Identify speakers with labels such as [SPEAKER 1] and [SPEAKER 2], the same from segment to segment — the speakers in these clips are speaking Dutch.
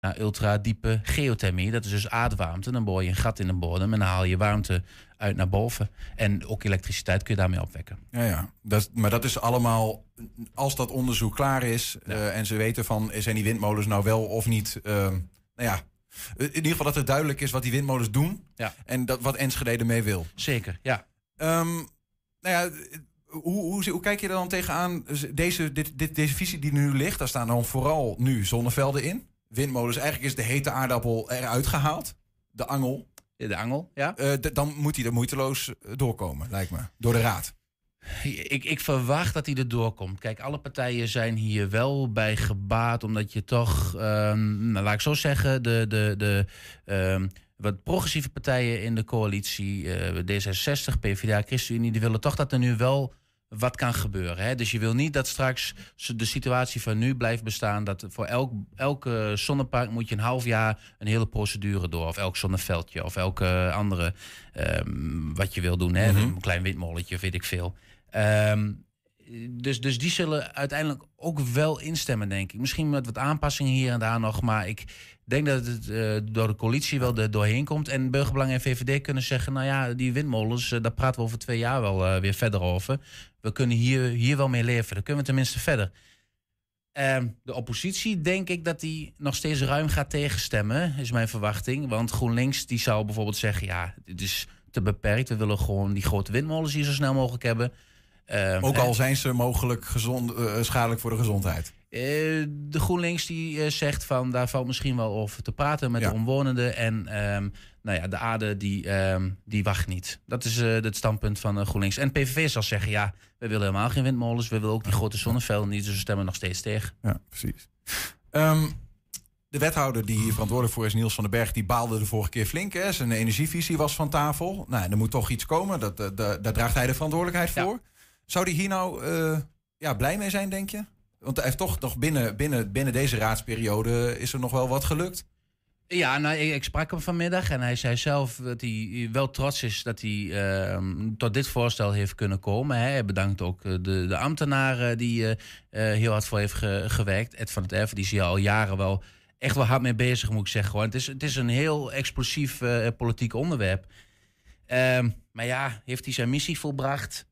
[SPEAKER 1] naar ultradiepe geothermie. Dat is dus aardwarmte. Dan boor je een gat in de bodem en dan haal je warmte uit naar boven. En ook elektriciteit kun je daarmee opwekken.
[SPEAKER 2] Ja, ja. Dat, maar dat is allemaal, als dat onderzoek klaar is eh, en ze weten van, zijn die windmolens nou wel of niet, uh, nou ja, in ieder geval dat het duidelijk is wat die windmolens doen
[SPEAKER 1] ja.
[SPEAKER 2] en dat, wat Enschede ermee wil.
[SPEAKER 1] Zeker, ja.
[SPEAKER 2] Um, nou ja, hoe, hoe, hoe, kijk je er dan tegenaan? Deze, dit, dit, deze visie die nu ligt, daar staan dan vooral nu zonnevelden in. Windmolens, eigenlijk is de hete aardappel eruit gehaald. De angel.
[SPEAKER 1] De angel, ja.
[SPEAKER 2] Uh, dan moet hij er moeiteloos doorkomen, lijkt me. Door de raad.
[SPEAKER 1] Ik, ik, verwacht dat hij er doorkomt. Kijk, alle partijen zijn hier wel bij gebaat, omdat je toch, um, nou, laat ik zo zeggen, de, de, de um, wat progressieve partijen in de coalitie, uh, D66, PvdA, ChristenUnie, die willen toch dat er nu wel wat kan gebeuren. Hè? Dus je wil niet dat straks de situatie van nu blijft bestaan. Dat voor elk, elke zonnepark moet je een half jaar een hele procedure door. Of elk zonneveldje. Of elke andere um, wat je wil doen. Hè? Mm -hmm. Een klein windmolletje, weet ik veel. Um, dus, dus die zullen uiteindelijk ook wel instemmen, denk ik. Misschien met wat aanpassingen hier en daar nog. Maar ik denk dat het uh, door de coalitie wel er doorheen komt. En Burgerbelang en VVD kunnen zeggen... nou ja, die windmolens, uh, daar praten we over twee jaar wel uh, weer verder over. We kunnen hier, hier wel mee leven. Dan kunnen we tenminste verder. Ehm, de oppositie denk ik dat die nog steeds ruim gaat tegenstemmen, is mijn verwachting. Want GroenLinks die zou bijvoorbeeld zeggen... ja, dit is te beperkt. We willen gewoon die grote windmolens hier zo snel mogelijk hebben...
[SPEAKER 2] Um, Ook al zijn ze mogelijk gezond, uh, schadelijk voor de gezondheid.
[SPEAKER 1] Uh, de GroenLinks die uh, zegt van daar valt misschien wel over te praten met ja. de omwonenden. En um, nou ja, de aarde die, um, die wacht niet. Dat is het standpunt van GroenLinks. En PVV zal zeggen ja, we willen helemaal geen windmolens. We willen ook die grote zonnevelden niet. Dus we stemmen nog steeds tegen.
[SPEAKER 2] Ja, precies. De wethouder die hier verantwoordelijk voor is, Niels van den Berg, die baalde de vorige keer flink. Hè? Zijn energievisie was van tafel. Nou, er moet toch iets komen. Dat, dat, dat, daar draagt hij de verantwoordelijkheid voor. Ja. Zou die hier nou uh, ja, blij mee zijn, denk je? Want hij heeft toch nog binnen, binnen, binnen deze raadsperiode is er nog wel wat gelukt.
[SPEAKER 1] Ja, nou, ik, sprak hem vanmiddag en hij zei zelf dat hij wel trots is dat hij uh, tot dit voorstel heeft kunnen komen. Hij bedankt ook de, de ambtenaren die uh, heel hard voor heeft ge, gewerkt. Ed van het Erf, die is hier al jaren wel echt wel hard mee bezig, moet ik zeggen. Het, is, het is een heel explosief politiek onderwerp. Ehm, maar ja, heeft hij zijn missie volbracht?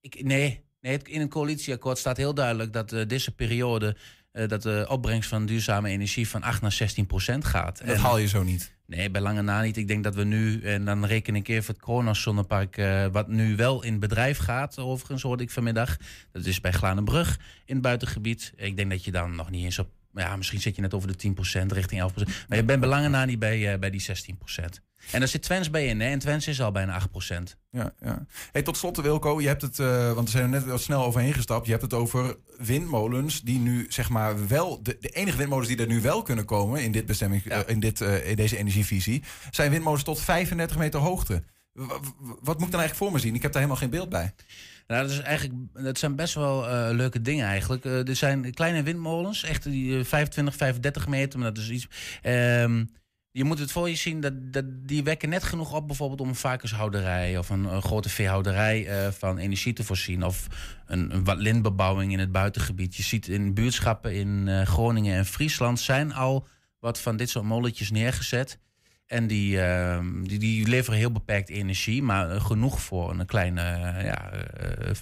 [SPEAKER 1] Ik, nee, nee, in een coalitieakkoord staat heel duidelijk dat uh, deze periode uh, dat de opbrengst van duurzame energie van 8 naar 16 procent gaat.
[SPEAKER 2] Dat en, haal je zo niet.
[SPEAKER 1] Nee, bij lange na niet. Ik denk dat we nu, en dan reken ik even het Kronos zonnepark, uh, wat nu wel in bedrijf gaat, overigens hoorde ik vanmiddag. Dat is bij Glanenbrug in het buitengebied. Ik denk dat je dan nog niet eens op, ja, misschien zit je net over de 10%, richting 11%. Maar je bent bij lange na niet bij, uh, bij die 16%. En daar zit Twens bij in, hè? En Twens is al bijna 8%.
[SPEAKER 2] Ja, ja. Hey, tot slot, Wilco, je hebt het, uh, want we zijn er net wat snel overheen gestapt. Je hebt het over windmolens die nu, zeg maar, wel. De, de enige windmolens die er nu wel kunnen komen in, dit bestemming, ja. uh, in, dit, uh, in deze energievisie, zijn windmolens tot 35 meter hoogte. W wat moet ik dan eigenlijk voor me zien? Ik heb daar helemaal geen beeld bij.
[SPEAKER 1] Nou, dat, is eigenlijk, dat zijn best wel uh, leuke dingen eigenlijk. Uh, er zijn kleine windmolens, echt die uh, 25, 35 meter, maar dat is iets. Um, je moet het voor je zien, dat, dat, die wekken net genoeg op bijvoorbeeld om een varkenshouderij of een, een grote veehouderij uh, van energie te voorzien. Of een, een wat lintbebouwing in het buitengebied. Je ziet in buurtschappen in uh, Groningen en Friesland zijn al wat van dit soort molletjes neergezet. En die, uh, die, die, leveren heel beperkt energie, maar genoeg voor een kleine ja,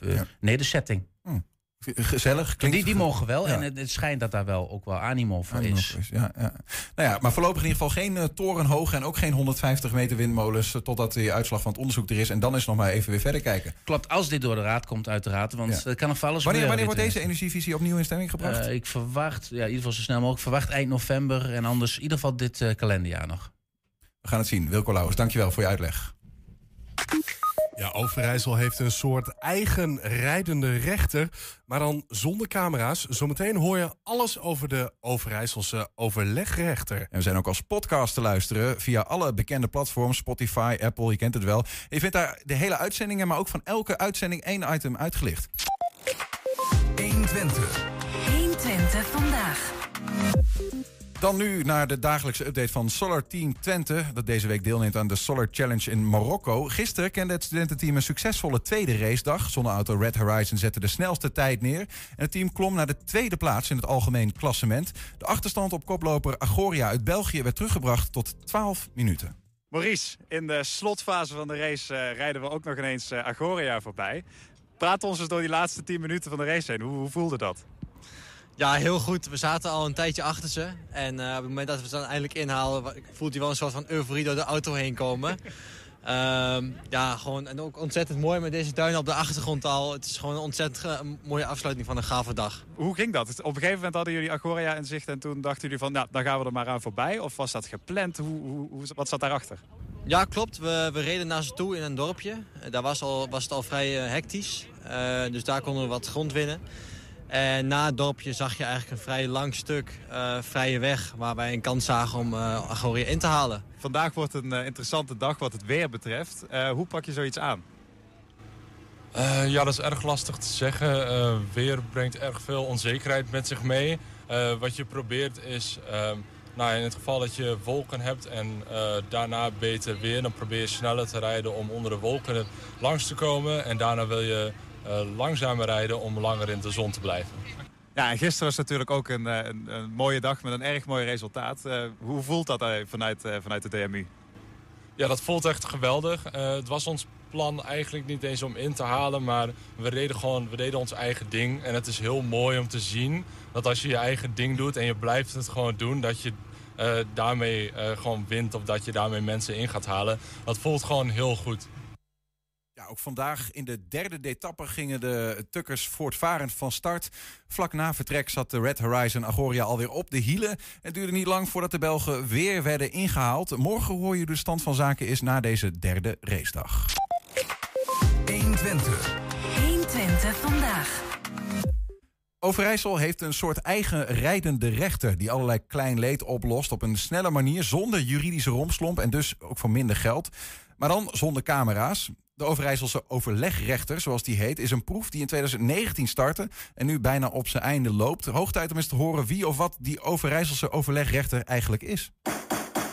[SPEAKER 1] ja. nederzetting.
[SPEAKER 2] Gezellig.
[SPEAKER 1] Die, die mogen wel. Ja. En het, het, schijnt dat daar wel ook wel animo voor animo is. is.
[SPEAKER 2] Ja, ja. Nou ja, maar voorlopig in ieder geval geen uh, torenhoge en ook geen 150 meter windmolens. Uh, totdat de uitslag van het onderzoek er is. En dan is nog maar even weer verder kijken.
[SPEAKER 1] Klopt, als dit door de raad komt, uiteraard. Want ja. dat kan nog alles
[SPEAKER 2] Wanneer, wanneer wordt deze energievisie opnieuw in stemming gebracht?
[SPEAKER 1] Uh, ik verwacht, ja, in ieder geval zo snel mogelijk. verwacht eind november. En anders in ieder geval dit kalenderjaar nog.
[SPEAKER 2] We gaan het zien. Wilco Lauwers, dankjewel voor je uitleg.
[SPEAKER 3] Ja, Overijssel heeft een soort eigen rijdende rechter, maar dan zonder camera's. Zometeen hoor je alles over de Overijsselse overlegrechter.
[SPEAKER 2] En we zijn ook als podcast te luisteren via alle bekende platforms, Spotify, Apple, je kent het wel. Je vindt daar de hele uitzendingen, maar ook van elke uitzending één item uitgelicht.
[SPEAKER 4] 120. 120 vandaag.
[SPEAKER 2] Dan nu naar de dagelijkse update van Solar Team Twente. Dat deze week deelneemt aan de Solar Challenge in Marokko. Gisteren kende het studententeam een succesvolle tweede racedag. Zonneauto Red Horizon zette de snelste tijd neer. En het team klom naar de tweede plaats in het algemeen klassement. De achterstand op koploper Agoria uit België werd teruggebracht tot 12 minuten.
[SPEAKER 4] Maurice, in de slotfase van de race uh, rijden we ook nog ineens uh, Agoria voorbij. Praat ons eens door die laatste 10 minuten van de race heen. Hoe, hoe voelde dat?
[SPEAKER 5] Ja, heel goed. We zaten al een tijdje achter ze. En uh, op het moment dat we ze dan eindelijk inhalen... voelt hij wel een soort van euforie door de auto heen komen. um, ja, gewoon, en ook ontzettend mooi met deze duinen op de achtergrond al. Het is gewoon een ontzettend mooie afsluiting van een gave dag.
[SPEAKER 4] Hoe ging dat? Op een gegeven moment hadden jullie Agoria in zicht... en toen dachten jullie van, nou, dan gaan we er maar aan voorbij. Of was dat gepland? Hoe, hoe, hoe wat zat daarachter?
[SPEAKER 5] Ja, klopt. We, we, reden naar ze toe in een dorpje. Daar was, al, was het al vrij uh, hectisch. Uh, dus daar konden we wat grond winnen. En na het dorpje zag je eigenlijk een vrij lang stuk uh, vrije weg... waar wij een kans zagen om uh, Agoria in te halen.
[SPEAKER 4] Vandaag wordt een uh, interessante dag wat het weer betreft. hoe pak je zoiets aan?
[SPEAKER 6] ja, dat is erg lastig te zeggen. weer brengt erg veel onzekerheid met zich mee. wat je probeert is... nou, in het geval dat je wolken hebt en daarna beter weer... dan probeer je sneller te rijden om onder de wolken langs te komen. En daarna wil je langzamer rijden om langer in de zon te blijven.
[SPEAKER 4] Ja, en gisteren was natuurlijk ook een, een, een mooie dag met een erg mooi resultaat. Uh, hoe voelt dat uh, vanuit, vanuit de DMU?
[SPEAKER 6] Ja, dat voelt echt geweldig. het was ons plan eigenlijk niet eens om in te halen, maar we reden gewoon we deden ons eigen ding. En het is heel mooi om te zien dat als je je eigen ding doet en je blijft het gewoon doen, dat je daarmee gewoon wint of dat je daarmee mensen in gaat halen. Dat voelt gewoon heel goed.
[SPEAKER 2] Ja, ook vandaag in de derde etappe gingen de tukkers voortvarend van start. Vlak na vertrek zat de Red Horizon Agoria alweer op de hielen. Het duurde niet lang voordat de Belgen weer werden ingehaald. Morgen hoor je de stand van zaken is na deze derde racedag.
[SPEAKER 7] 120. 120 vandaag.
[SPEAKER 2] Overijssel heeft een soort eigen rijdende rechter die allerlei klein leed oplost op een snelle manier zonder juridische romslomp en dus ook voor minder geld. Maar dan zonder camera's. De Overijsselse overlegrechter, zoals die heet, is een proef die in 2019 startte en nu bijna op zijn einde loopt. Hoog tijd om eens te horen wie of wat die Overijsselse overlegrechter eigenlijk is.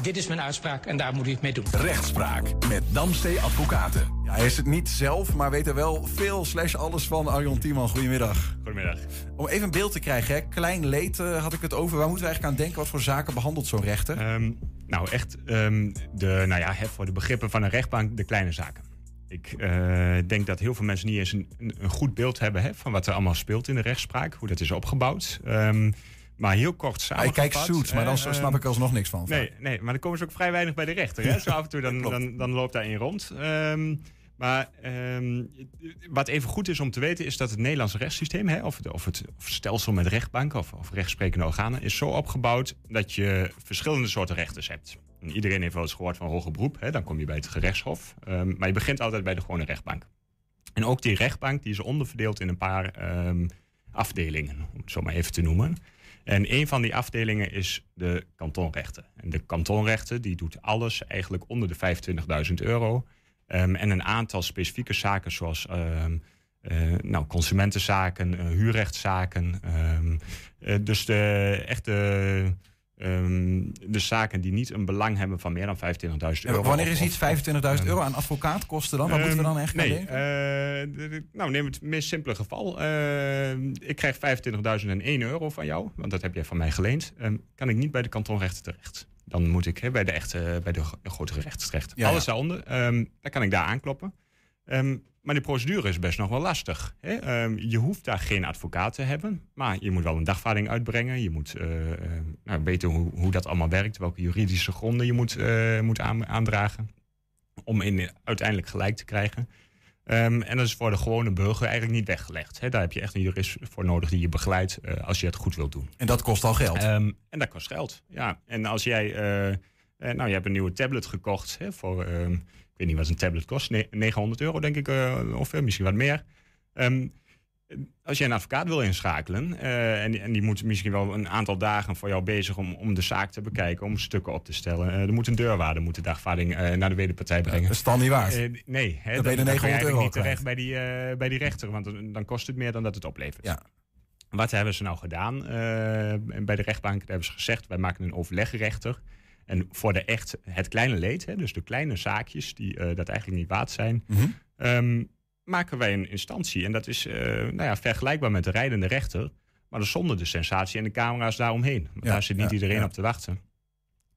[SPEAKER 8] Dit is mijn uitspraak en daar moet u het mee doen.
[SPEAKER 7] Rechtspraak met Damstee Advocaten.
[SPEAKER 2] Ja, hij is het niet zelf, maar weet er wel veel slash alles van. Arjon Tiemann, goedemiddag.
[SPEAKER 9] Goedemiddag.
[SPEAKER 2] Om even een beeld te krijgen, hè. klein leed uh, had ik het over. Waar moeten we eigenlijk aan denken? Wat voor zaken behandelt zo'n rechter?
[SPEAKER 9] Um, nou, echt um, de, nou ja, voor de begrippen van een rechtbank de kleine zaken. Ik uh, denk dat heel veel mensen niet eens een, een goed beeld hebben hè, van wat er allemaal speelt in de rechtspraak, hoe dat is opgebouwd. Um, maar heel kort samengevat.
[SPEAKER 2] Ik kijk suits, maar dan uh, snap ik alsnog niks van.
[SPEAKER 9] Nee, nee, maar dan komen ze ook vrij weinig bij de rechter. Hè? Zo af en toe dan, dan, dan loopt daarin rond. Um, maar um, wat even goed is om te weten is dat het Nederlandse rechtssysteem, hè, of, het, of, het, of stelsel met rechtbanken of, of rechtsprekende organen, is zo opgebouwd dat je verschillende soorten rechters hebt. Iedereen heeft wel eens gehoord van hoger beroep. Hè, dan kom je bij het gerechtshof. Um, maar je begint altijd bij de gewone rechtbank. En ook die rechtbank die is onderverdeeld in een paar um, afdelingen, om het zo maar even te noemen. En een van die afdelingen is de kantonrechten. En de kantonrechten die doet alles eigenlijk onder de 25.000 euro. Um, en een aantal specifieke zaken zoals uh, nou, consumentenzaken, uh, huurrechtszaken. Uh, dus de echte Um, de zaken die niet een belang hebben van meer dan 25.000 euro.
[SPEAKER 2] wanneer is iets 25.000 euro aan advocaatkosten dan? Wat um, moeten we dan echt
[SPEAKER 9] nee, uh, nou, neem het meest simpele geval. Uh, ik krijg 25.001 euro van jou, want dat heb jij van mij geleend. Um, kan ik niet bij de kantonrechter terecht. Dan moet ik he, bij de echte, bij de grotere rechters terecht. Ja, Alles daaronder, dan kan ik daar aankloppen. Maar die procedure is best nog wel lastig. Hè? Um, je hoeft daar geen advocaat te hebben, maar je moet wel een dagvaarding uitbrengen. Je moet uh, nou, weten hoe, hoe dat allemaal werkt, welke juridische gronden je moet, uh, moet aan, aandragen. Om in, uiteindelijk gelijk te krijgen. Um, en dat is voor de gewone burger eigenlijk niet weggelegd. Hè? Daar heb je echt een jurist voor nodig die je begeleidt uh, als je het goed wilt doen.
[SPEAKER 2] En dat kost al geld?
[SPEAKER 9] Um, en dat kost geld, ja. En als jij, nou je hebt een nieuwe tablet gekocht hè, voor weet niet wat een tablet kost, 900 euro denk ik, uh, of uh, misschien wat meer. Um, als je een advocaat wil inschakelen, uh, en, die, en, die moet misschien wel een aantal dagen voor jou bezig om, om de zaak te bekijken, om stukken op te stellen. er moet een deurwaarde moet de dagvaarding naar de wederpartij brengen.
[SPEAKER 2] dat is dan niet waard.
[SPEAKER 9] nee,
[SPEAKER 2] hè, dan, ben je de 900 euro
[SPEAKER 9] niet terecht bij die, bij die rechter, want dan, dan kost het meer dan dat het oplevert.
[SPEAKER 2] Ja.
[SPEAKER 9] Wat hebben ze nou gedaan uh, bij de rechtbank? Daar hebben ze gezegd, wij maken een overlegrechter. En voor de echt het kleine leed, hè, dus de kleine zaakjes die uh, dat eigenlijk niet waard zijn, mm -hmm. um, maken wij een instantie. En dat is uh, nou ja, vergelijkbaar met de rijdende rechter, maar dan zonder de sensatie en de camera's daaromheen. Want ja, daar zit niet ja, iedereen op te wachten.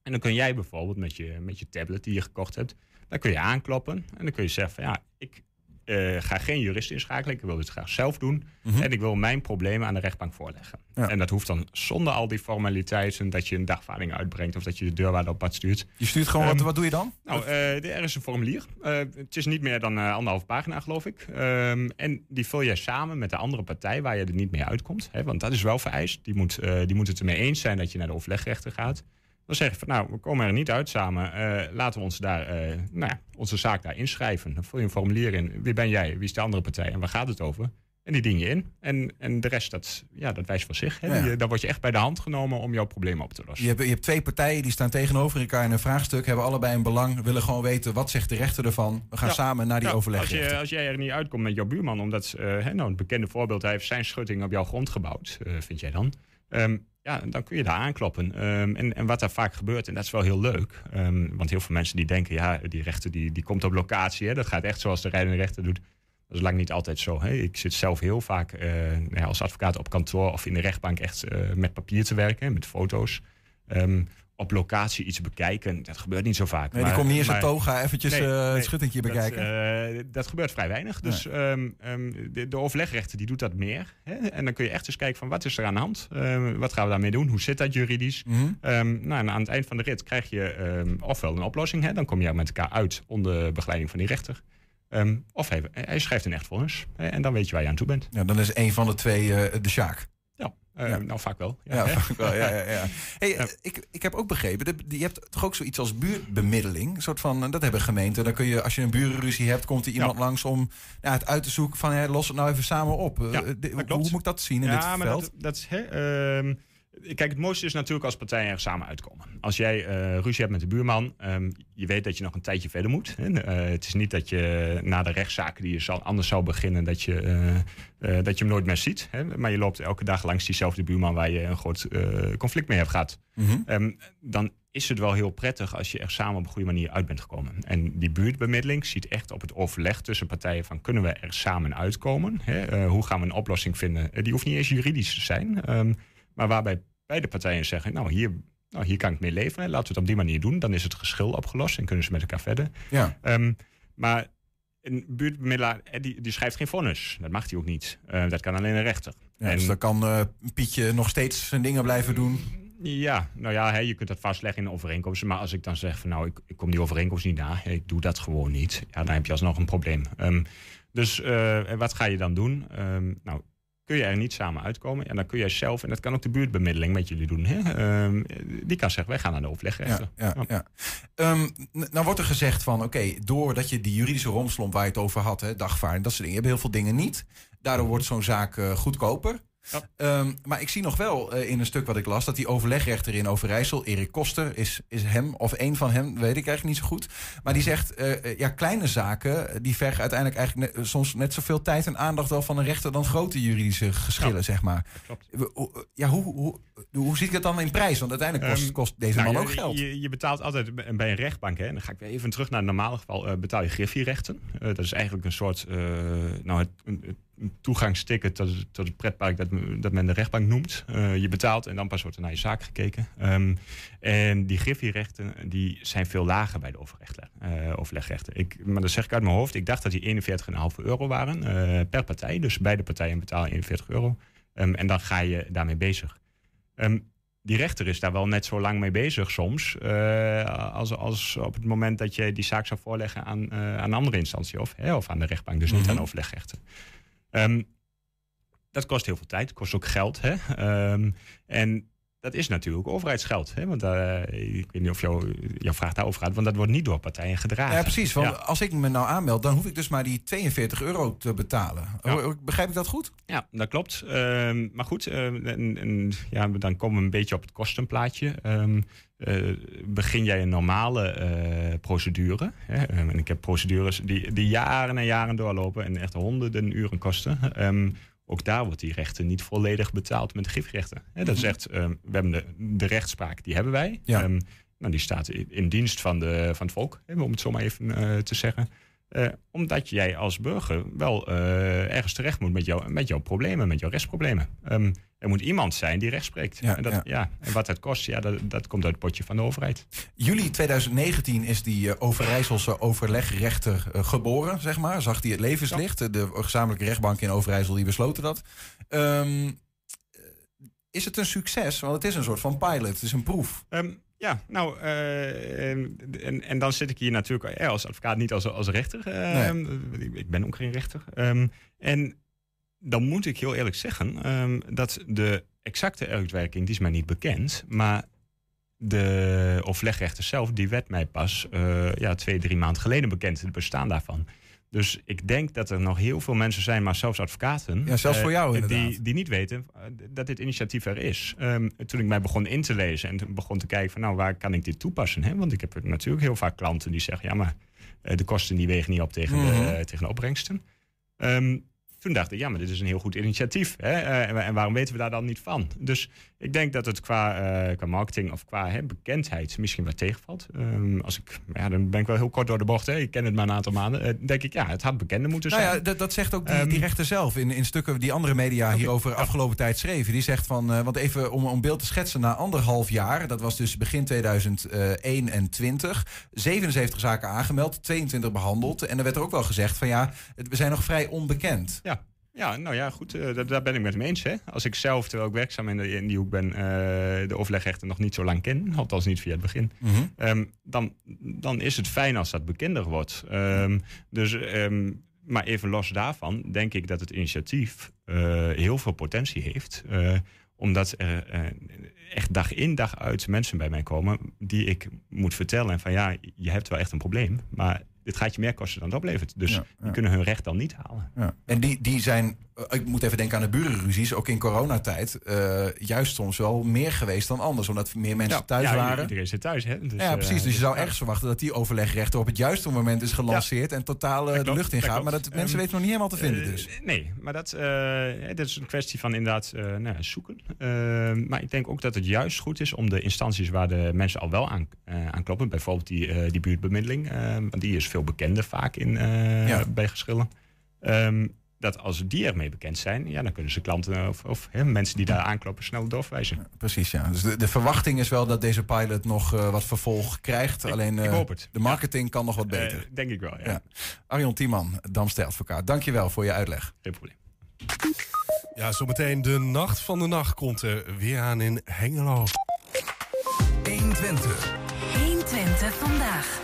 [SPEAKER 9] En dan kun jij bijvoorbeeld met je, met je tablet die je gekocht hebt, dan kun je aankloppen en dan kun je zeggen van ja, ik uh, ga geen jurist inschakelen, ik wil dit graag zelf doen. Mm -hmm. En ik wil mijn problemen aan de rechtbank voorleggen. Ja. En dat hoeft dan zonder al die formaliteiten dat je een dagvaarding uitbrengt of dat je de deurwaarder op pad stuurt.
[SPEAKER 2] Je stuurt gewoon, um, wat, wat doe je dan?
[SPEAKER 9] Nou, uh, er is een formulier. Uh, het is niet meer dan anderhalf pagina, geloof ik. Um, en die vul jij samen met de andere partij waar je er niet mee uitkomt. Hè, want dat is wel vereist. Die moet, die moet het ermee eens zijn dat je naar de overlegrechter gaat. Dan zeg je van nou, we komen er niet uit samen. Uh, laten we ons daar, uh, nou onze zaak daar inschrijven. Dan vul je een formulier in. Wie ben jij? Wie is de andere partij? En waar gaat het over? En die dien je in. En, en de rest, dat, ja, dat wijst van zich. Hè? Ja. Daar word je echt bij de hand genomen om jouw probleem op te lossen.
[SPEAKER 2] Je hebt, je hebt twee partijen die staan tegenover elkaar in een vraagstuk. Hebben allebei een belang. Willen gewoon weten, wat zegt de rechter ervan? We gaan ja. samen naar die
[SPEAKER 9] ja,
[SPEAKER 2] overleg.
[SPEAKER 9] Als, je, als jij er niet uitkomt met jouw buurman. Omdat, uh, hè, nou, het bekende voorbeeld, hij heeft zijn schutting op jouw grond gebouwd. vind jij dan? Um, ja, dan kun je daar aankloppen. Um, en, en wat daar vaak gebeurt, en dat is wel heel leuk. Um, want heel veel mensen die denken, ja, die rechter die, die komt op locatie. Hè, dat gaat echt zoals de rijdende rechter doet. Dat is lang niet altijd zo. Hè. Ik zit zelf heel vaak uh, ja, als advocaat op kantoor of in de rechtbank echt uh, met papier te werken, met foto's. Um, op locatie iets bekijken, dat gebeurt niet zo vaak.
[SPEAKER 2] Nee, maar, die komt niet in zijn toga eventjes nee, uh, nee, het schuttingje
[SPEAKER 9] dat,
[SPEAKER 2] bekijken.
[SPEAKER 9] Uh, dat gebeurt vrij weinig. Dus nee. um, um, de, de, overlegrechter die doet dat meer. Hè? En dan kun je echt eens kijken van wat is er aan de hand? Uh, wat gaan we daarmee doen? Hoe zit dat juridisch? Mm -hmm. nou, en aan het eind van de rit krijg je ofwel een oplossing. Hè? Dan kom je met elkaar uit onder begeleiding van die rechter. of hij, hij, schrijft een echt vonnis. En dan weet je waar je aan toe bent.
[SPEAKER 2] Ja, dan is een van de twee de Sjaak.
[SPEAKER 9] Uh, ja. Nou, vaak wel.
[SPEAKER 2] Ja, ja vaak wel. Ja, ja, ja. Hey, ja. Ik, ik heb ook begrepen, je hebt toch ook zoiets als buurtbemiddeling. Een soort van, dat hebben gemeenten. Dan kun je, als je een burenruzie hebt, komt er iemand langs om het uit te zoeken van, hey, los het nou even samen op. De, hoe, hoe, moet ik dat zien in dit
[SPEAKER 9] maar
[SPEAKER 2] veld?
[SPEAKER 9] Dat, dat is, hè, uh, Kijk, het mooiste is natuurlijk als partijen er samen uitkomen. Als jij uh, ruzie hebt met de buurman, um, je weet dat je nog een tijdje verder moet. Hè? Uh, het is niet dat je na de rechtszaken die je zal, anders zou beginnen, dat je, uh, dat je hem nooit meer ziet. Hè? Maar je loopt elke dag langs diezelfde buurman waar je een groot conflict mee hebt gehad. Mm -hmm. um, dan is het wel heel prettig als je er samen op een goede manier uit bent gekomen. En die buurtbemiddeling ziet echt op het overleg tussen partijen van kunnen we er samen uitkomen? Hè? hoe gaan we een oplossing vinden? die hoeft niet eens juridisch te zijn. Um, maar waarbij beide partijen zeggen, nou hier, nou, hier kan ik mee leven. Hè. Laten we het op die manier doen. Dan is het geschil opgelost en kunnen ze met elkaar verder.
[SPEAKER 2] Ja.
[SPEAKER 9] Um, maar een buurtbemiddelaar, die, die schrijft geen vonnis. Dat mag hij ook niet. Uh, dat kan alleen een rechter.
[SPEAKER 2] Ja, en, dus dan kan uh, Pietje nog steeds zijn dingen blijven doen.
[SPEAKER 9] Ja, nou ja, hè, je kunt dat vastleggen in de overeenkomsten. Maar als ik dan zeg van nou, ik, ik kom die overeenkomst niet na. Ik doe dat gewoon niet. Ja, dan heb je alsnog een probleem. Um, dus uh, wat ga je dan doen? Um, nou, kun je er niet samen uitkomen. En dan kun jij zelf, en dat kan ook de buurtbemiddeling met jullie doen. Hè? Um, die kan zeggen, wij gaan naar de overlegrechter.
[SPEAKER 2] Ja, ja, ja. Um, nou wordt er gezegd van, oké, okay, doordat je die juridische romslomp waar je het over had, hè, dagvaarding, dat soort dingen, je hebt heel veel dingen niet. Daardoor wordt zo'n zaak uh, goedkoper. Ja. Um, maar ik zie nog wel uh, in een stuk wat ik las dat die overlegrechter in Overijssel, Erik Koster, is, is hem of een van hem, weet ik eigenlijk niet zo goed. Maar die zegt, uh, ja, kleine zaken die vergen uiteindelijk eigenlijk soms net zoveel tijd en aandacht wel van een rechter dan grote juridische geschillen, ja. zeg maar.
[SPEAKER 9] Klopt.
[SPEAKER 2] Ja, hoe, hoe, hoe zie ik het dan in prijs? Want uiteindelijk kost, kost deze
[SPEAKER 9] nou,
[SPEAKER 2] man ook geld.
[SPEAKER 9] Je, je, betaalt altijd bij een rechtbank, hè, en dan ga ik weer even terug naar het normale geval, uh, betaal je griffierechten. dat is eigenlijk een soort, nou, het, het toegangsticket tot, tot het pretpark dat, dat men de rechtbank noemt. Uh, je betaalt en dan pas wordt er naar je zaak gekeken. Um, en die griffierechten die zijn veel lager bij de uh, overlegrechten. Ik, maar dat zeg ik uit mijn hoofd. Ik dacht dat die 41,5 euro waren uh, per partij. Dus beide partijen betalen 41 euro. Um, en dan ga je daarmee bezig. Um, die rechter is daar wel net zo lang mee bezig soms. Uh, als, als op het moment dat je die zaak zou voorleggen aan, uh, aan een andere instantie of, hè, of aan de rechtbank. Dus niet mm -hmm. aan overlegrechten. Um, dat kost heel veel tijd, kost ook geld. Hè? Um, en dat is natuurlijk overheidsgeld. Hè? Want uh, ik weet niet of jou, jouw vraag daarover gaat, want dat wordt niet door partijen gedragen.
[SPEAKER 2] Ja, precies. Want ja. als ik me nou aanmeld, dan hoef ik dus maar die 42 euro te betalen. Ja. Begrijp ik dat goed?
[SPEAKER 9] Ja, dat klopt. Um, maar goed, uh, en, en, ja, dan komen we een beetje op het kostenplaatje. Um, uh, begin jij een normale uh, procedure. Hè? en ik heb procedures die, die jaren en jaren doorlopen en echt honderden uren kosten. Ook daar wordt die rechter niet volledig betaald met de gifrechten. Dat is echt, ehm, we hebben de, de rechtspraak, die hebben wij.
[SPEAKER 2] Ja.
[SPEAKER 9] Ehm, nou, die staat in, dienst van, de, van het volk, om het zo maar even eh, te zeggen. Eh, omdat jij als burger wel eh, ergens terecht moet met, jou, met jouw problemen, met jouw rechtsproblemen. Ehm, er moet iemand zijn die recht spreekt.
[SPEAKER 2] Ja,
[SPEAKER 9] en, dat,
[SPEAKER 2] ja.
[SPEAKER 9] ja. en wat dat kost, ja, dat, dat komt uit het potje van de overheid.
[SPEAKER 2] Juli 2019 is die eh, Overijsselse overlegrechter geboren, zeg maar. Zag hij het levenslicht. De gezamenlijke rechtbank in Overijssel die besloten dat. Ehm, eh, is het een succes? Want het is een soort van pilot. Het is een proef.
[SPEAKER 9] Ehm, ja, nou, eh, en, en dan zit ik hier natuurlijk eh, als advocaat, niet als, als rechter. Ehm, ik- Ik ben ook geen rechter. Ehm, en dan moet ik heel eerlijk zeggen ehm, dat de exacte uitwerking, die is mij niet bekend. Maar de overlegrechter zelf, die werd mij pas eh, ja, twee, drie maanden geleden bekend, het bestaan daarvan. Dus ik denk dat er nog heel veel mensen zijn, maar zelfs advocaten.
[SPEAKER 2] Ja, zelfs
[SPEAKER 9] eh,
[SPEAKER 2] voor jou
[SPEAKER 9] die,
[SPEAKER 2] inderdaad.
[SPEAKER 9] die niet weten eh, dat dit initiatief er is. Ehm, toen ik mij begon in te lezen en toen begon te kijken van nou, waar kan ik dit toepassen? Hè? Want ik heb natuurlijk heel vaak klanten die zeggen, ja, maar eh, de kosten die wegen niet op tegen,
[SPEAKER 2] Mhm.
[SPEAKER 9] de, tegen de opbrengsten. Ehm, toen dacht ik, ja, maar dit is een heel goed initiatief. Hè? Eh, en, en waarom weten we daar dan niet van? Dus ik denk dat het qua, eh, qua marketing of qua hè, bekendheid misschien wat tegenvalt. Ehm, als ik, ja, dan ben ik wel heel kort door de bocht. Hè? Ik ken het maar een aantal maanden. Eh, denk ik, ja, het had bekender moeten
[SPEAKER 2] Nou
[SPEAKER 9] zijn.
[SPEAKER 2] ja, dat, dat zegt ook die,
[SPEAKER 9] Ehm,
[SPEAKER 2] die rechter zelf in, in stukken die andere media hierover afgelopen tijd schreven. Die zegt van, want even om een beeld te schetsen, na anderhalf jaar, dat was dus begin 2021, 77 zaken aangemeld, 22 behandeld. En er werd er ook wel gezegd van ja, het- we zijn nog vrij onbekend.
[SPEAKER 9] Ja. Nou ja, goed, eh, daar, ben ik met hem eens. Hè. Als ik zelf, terwijl ik werkzaam in, de, in die hoek ben, eh, de overlegrechter nog niet zo lang ken, althans niet via het begin,
[SPEAKER 2] Mhm.
[SPEAKER 9] Ehm, dan, dan is het fijn als dat bekender wordt. Ehm, dus, ehm, maar even los daarvan, denk ik dat het initiatief eh, heel veel potentie heeft. omdat er echt dag in dag uit mensen bij mij komen die ik moet vertellen. En van ja, je hebt wel echt een probleem, maar dit gaat je meer kosten dan het oplevert. Dus die kunnen hun recht dan niet halen.
[SPEAKER 2] Ja. En die, die zijn, ik moet even denken aan de burenruzies, ook in coronatijd, eh, juist soms wel meer geweest dan anders, omdat meer mensen thuis
[SPEAKER 9] ja,
[SPEAKER 2] waren.
[SPEAKER 9] Iedereen zit thuis, hè? Dus,
[SPEAKER 2] ja,
[SPEAKER 9] eh,
[SPEAKER 2] precies. Dus je zou
[SPEAKER 9] ja.
[SPEAKER 2] ergens verwachten dat die overlegrechter op het juiste moment is gelanceerd en totaal eh, de
[SPEAKER 9] klopt,
[SPEAKER 2] lucht in
[SPEAKER 9] dat
[SPEAKER 2] gaat. Maar dat mensen
[SPEAKER 9] Ehm,
[SPEAKER 2] weten nog niet helemaal te vinden
[SPEAKER 9] Eh,
[SPEAKER 2] dus.
[SPEAKER 9] nee, maar dat, eh, dat is een kwestie van inderdaad eh, nou, ja, zoeken. Eh, maar ik denk ook dat het juist goed is om de instanties waar de mensen al wel aan, eh, aan kloppen, bijvoorbeeld die, eh, die buurtbemiddeling, eh, want die is veel bekender vaak in, eh, bij geschillen. Ehm, dat als die ermee bekend zijn, ja, dan kunnen ze klanten of, of hè, mensen die daar aankloppen snel doorverwijzen.
[SPEAKER 2] Precies, ja. Dus de, de verwachting is wel dat deze pilot nog eh, wat vervolg krijgt. Alleen
[SPEAKER 9] ik
[SPEAKER 2] eh,
[SPEAKER 9] hoop het.
[SPEAKER 2] de marketing kan nog wat
[SPEAKER 9] Eh,
[SPEAKER 2] beter.
[SPEAKER 9] denk ik wel, ja.
[SPEAKER 2] Ja. Arjon Tiemann, Damster advocaat. Dankjewel voor je uitleg.
[SPEAKER 9] Geen probleem.
[SPEAKER 3] Ja, zometeen de nacht van de nacht komt er weer aan in Hengelo.
[SPEAKER 7] 120. 120 vandaag.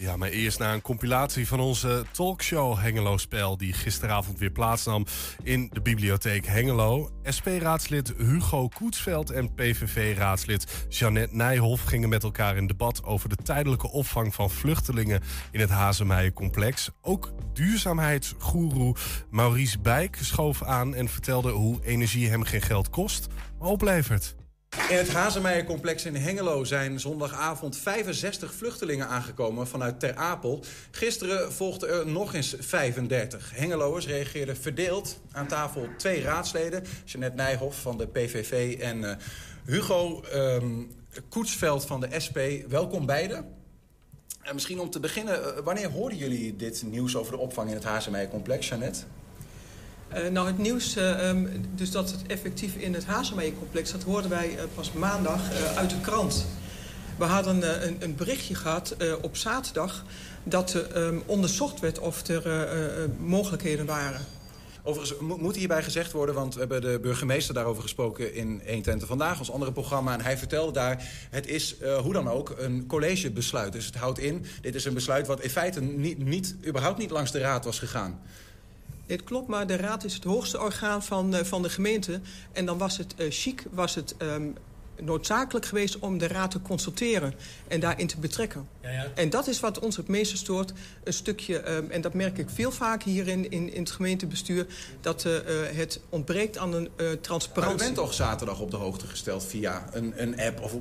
[SPEAKER 3] Ja, maar eerst naar een compilatie van onze talkshow Hengelo Spel... die gisteravond weer plaatsnam in de bibliotheek Hengelo. SP-raadslid Hugo Koetsveld en PVV-raadslid Jeannette Nijhoff... gingen met elkaar in debat over de tijdelijke opvang van vluchtelingen... in het Hazemeijencomplex. Ook duurzaamheidsgoeroe Maurice Bijk schoof aan... en vertelde hoe energie hem geen geld kost, maar oplevert.
[SPEAKER 2] In het Hazemeijencomplex in Hengelo zijn zondagavond 65 vluchtelingen aangekomen vanuit Ter Apel. Gisteren volgden er nog eens 35. Hengeloers reageerden verdeeld. Aan tafel twee raadsleden, Jeanette Nijhoff van de PVV en eh, Hugo ehm, Koetsveld van de SP. Welkom beiden. En misschien om te beginnen, eh, wanneer hoorden jullie dit nieuws over de opvang in het Hazemeijencomplex, Jeannette?
[SPEAKER 10] Uh, nou, het nieuws, uh, um, dus dat het effectief in het Hazemeijencomplex... dat hoorden wij uh, pas maandag uit de krant. We hadden een, een, berichtje gehad op zaterdag... dat um, onderzocht werd of er mogelijkheden waren.
[SPEAKER 2] Overigens moet hierbij gezegd worden, want we hebben de burgemeester daarover gesproken in 120 Vandaag, ons andere programma. En hij vertelde daar, het is hoe dan ook een collegebesluit. Dus het houdt in, dit is een besluit wat in feite niet, niet, überhaupt niet langs de raad was gegaan.
[SPEAKER 10] Het klopt, maar de raad is het hoogste orgaan van, uh, van de gemeente. En dan was het uh, chic, was het um, noodzakelijk geweest om de raad te consulteren en daarin te betrekken. Ja, ja. En dat is wat ons het meeste stoort. Een stukje, um, en dat merk ik veel vaker hier in, in, in het gemeentebestuur... dat uh, het ontbreekt aan een transparantie.
[SPEAKER 2] Maar u bent toch zaterdag op de hoogte gesteld via een, een app? Of...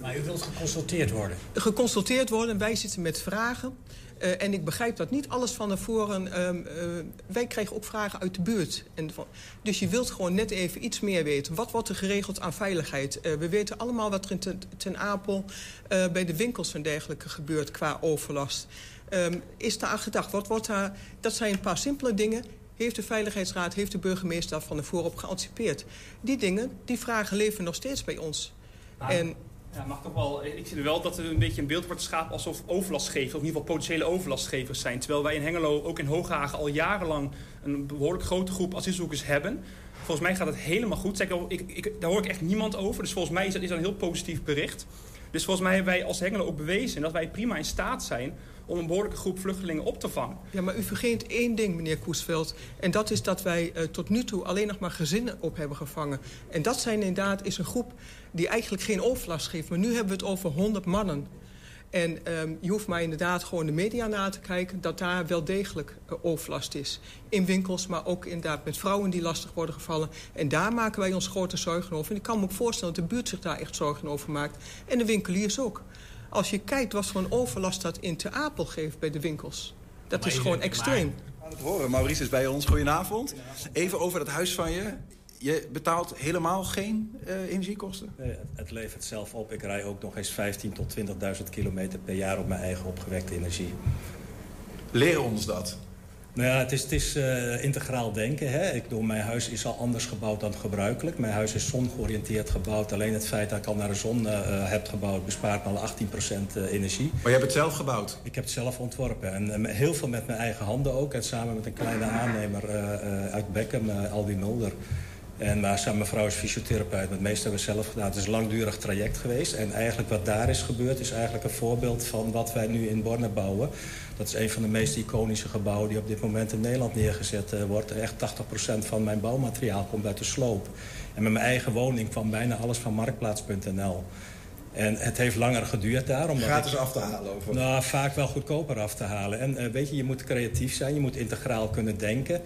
[SPEAKER 11] Maar u wilt geconsulteerd worden?
[SPEAKER 10] Geconsulteerd worden. Wij zitten met vragen. Uh, en ik begrijp dat niet alles van tevoren... Um, uh, wij krijgen ook vragen uit de buurt. En van, dus je wilt gewoon net even iets meer weten. Wat wordt er geregeld aan veiligheid? Uh, we weten allemaal wat er in ten, ten Apel... bij de winkels en dergelijke gebeurt qua overlast. Um, is daar aan gedacht? Wat wordt daar, dat zijn een paar simpele dingen heeft de Veiligheidsraad, heeft de burgemeester daar van tevoren op geanticipeerd. Die dingen, die vragen leven nog steeds bij ons.
[SPEAKER 11] Nou, en, ja, mag toch wel, ik zie wel dat er een beetje een beeld wordt geschapen alsof overlastgevers, of in ieder geval potentiële overlastgevers zijn. Terwijl wij in Hengelo, ook in Hooghagen, al jarenlang een behoorlijk grote groep asielzoekers hebben. Volgens mij gaat het helemaal goed. Zeg, ik, ik, daar hoor ik echt niemand over. Dus volgens mij is dat, is dat een heel positief bericht. Dus volgens mij hebben wij als Hengelo ook bewezen dat wij prima in staat zijn om een behoorlijke groep vluchtelingen op te vangen.
[SPEAKER 10] Ja, maar u vergeet één ding, meneer Koesveld. En dat is dat wij uh, tot nu toe alleen nog maar gezinnen op hebben gevangen. En dat zijn inderdaad is een groep die eigenlijk geen overlast geeft. Maar nu hebben we het over 100 mannen. En um, je hoeft maar inderdaad gewoon de media na te kijken... dat daar wel degelijk uh, overlast is. In winkels, maar ook inderdaad met vrouwen die lastig worden gevallen. En daar maken wij ons grote zorgen over. En ik kan me ook voorstellen dat de buurt zich daar echt zorgen over maakt. En de winkeliers ook. Als je kijkt wat voor een overlast dat in Te Apel geeft bij de winkels. Dat is gewoon extreem.
[SPEAKER 2] Maar, het horen. Maurice is bij ons. Goedenavond. Even over dat huis van je. Je betaalt helemaal geen uh, energiekosten?
[SPEAKER 12] Nee, het levert zelf op. Ik rij ook nog eens 15.000 tot 20.000 kilometer per jaar op mijn eigen opgewekte energie.
[SPEAKER 2] Leren ons dat?
[SPEAKER 12] Nou ja, het is, het is uh, integraal denken. Hè. Ik bedoel, mijn huis is al anders gebouwd dan gebruikelijk. Mijn huis is zongeoriënteerd gebouwd. Alleen het feit dat ik al naar de zon uh, heb gebouwd... bespaart me al 18% energie.
[SPEAKER 2] Maar je hebt het zelf gebouwd?
[SPEAKER 12] Ik heb het zelf ontworpen. En uh, heel veel met mijn eigen handen ook. En samen met een kleine aannemer uit Beckham, Aldi Mulder... En maar zijn mevrouw is fysiotherapeut. Het meeste hebben we zelf gedaan. Het is een langdurig traject geweest. En eigenlijk wat daar is gebeurd... is eigenlijk een voorbeeld van wat wij nu in Borne bouwen. Dat is een van de meest iconische gebouwen... die op dit moment in Nederland neergezet uh, wordt. Echt 80% van mijn bouwmateriaal komt uit de sloop. En met mijn eigen woning kwam bijna alles van Marktplaats.nl. En het heeft langer geduurd daar. Omdat
[SPEAKER 2] Gratis ik, af te halen? Over.
[SPEAKER 12] Nou, vaak wel goedkoper af te halen. En uh, weet je, je moet creatief zijn. Je moet integraal kunnen denken.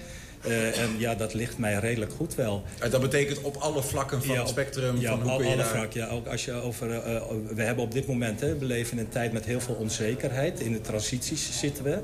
[SPEAKER 12] Uh, en ja, dat ligt mij redelijk goed wel.
[SPEAKER 2] En dat betekent op alle vlakken van
[SPEAKER 12] ja,
[SPEAKER 2] het spectrum?
[SPEAKER 12] Ja,
[SPEAKER 2] van
[SPEAKER 12] op alle daar... vlakken. Ja, ook als je over, uh, we hebben op dit moment, hè, we leven in een tijd met heel veel onzekerheid. In de transities zitten we.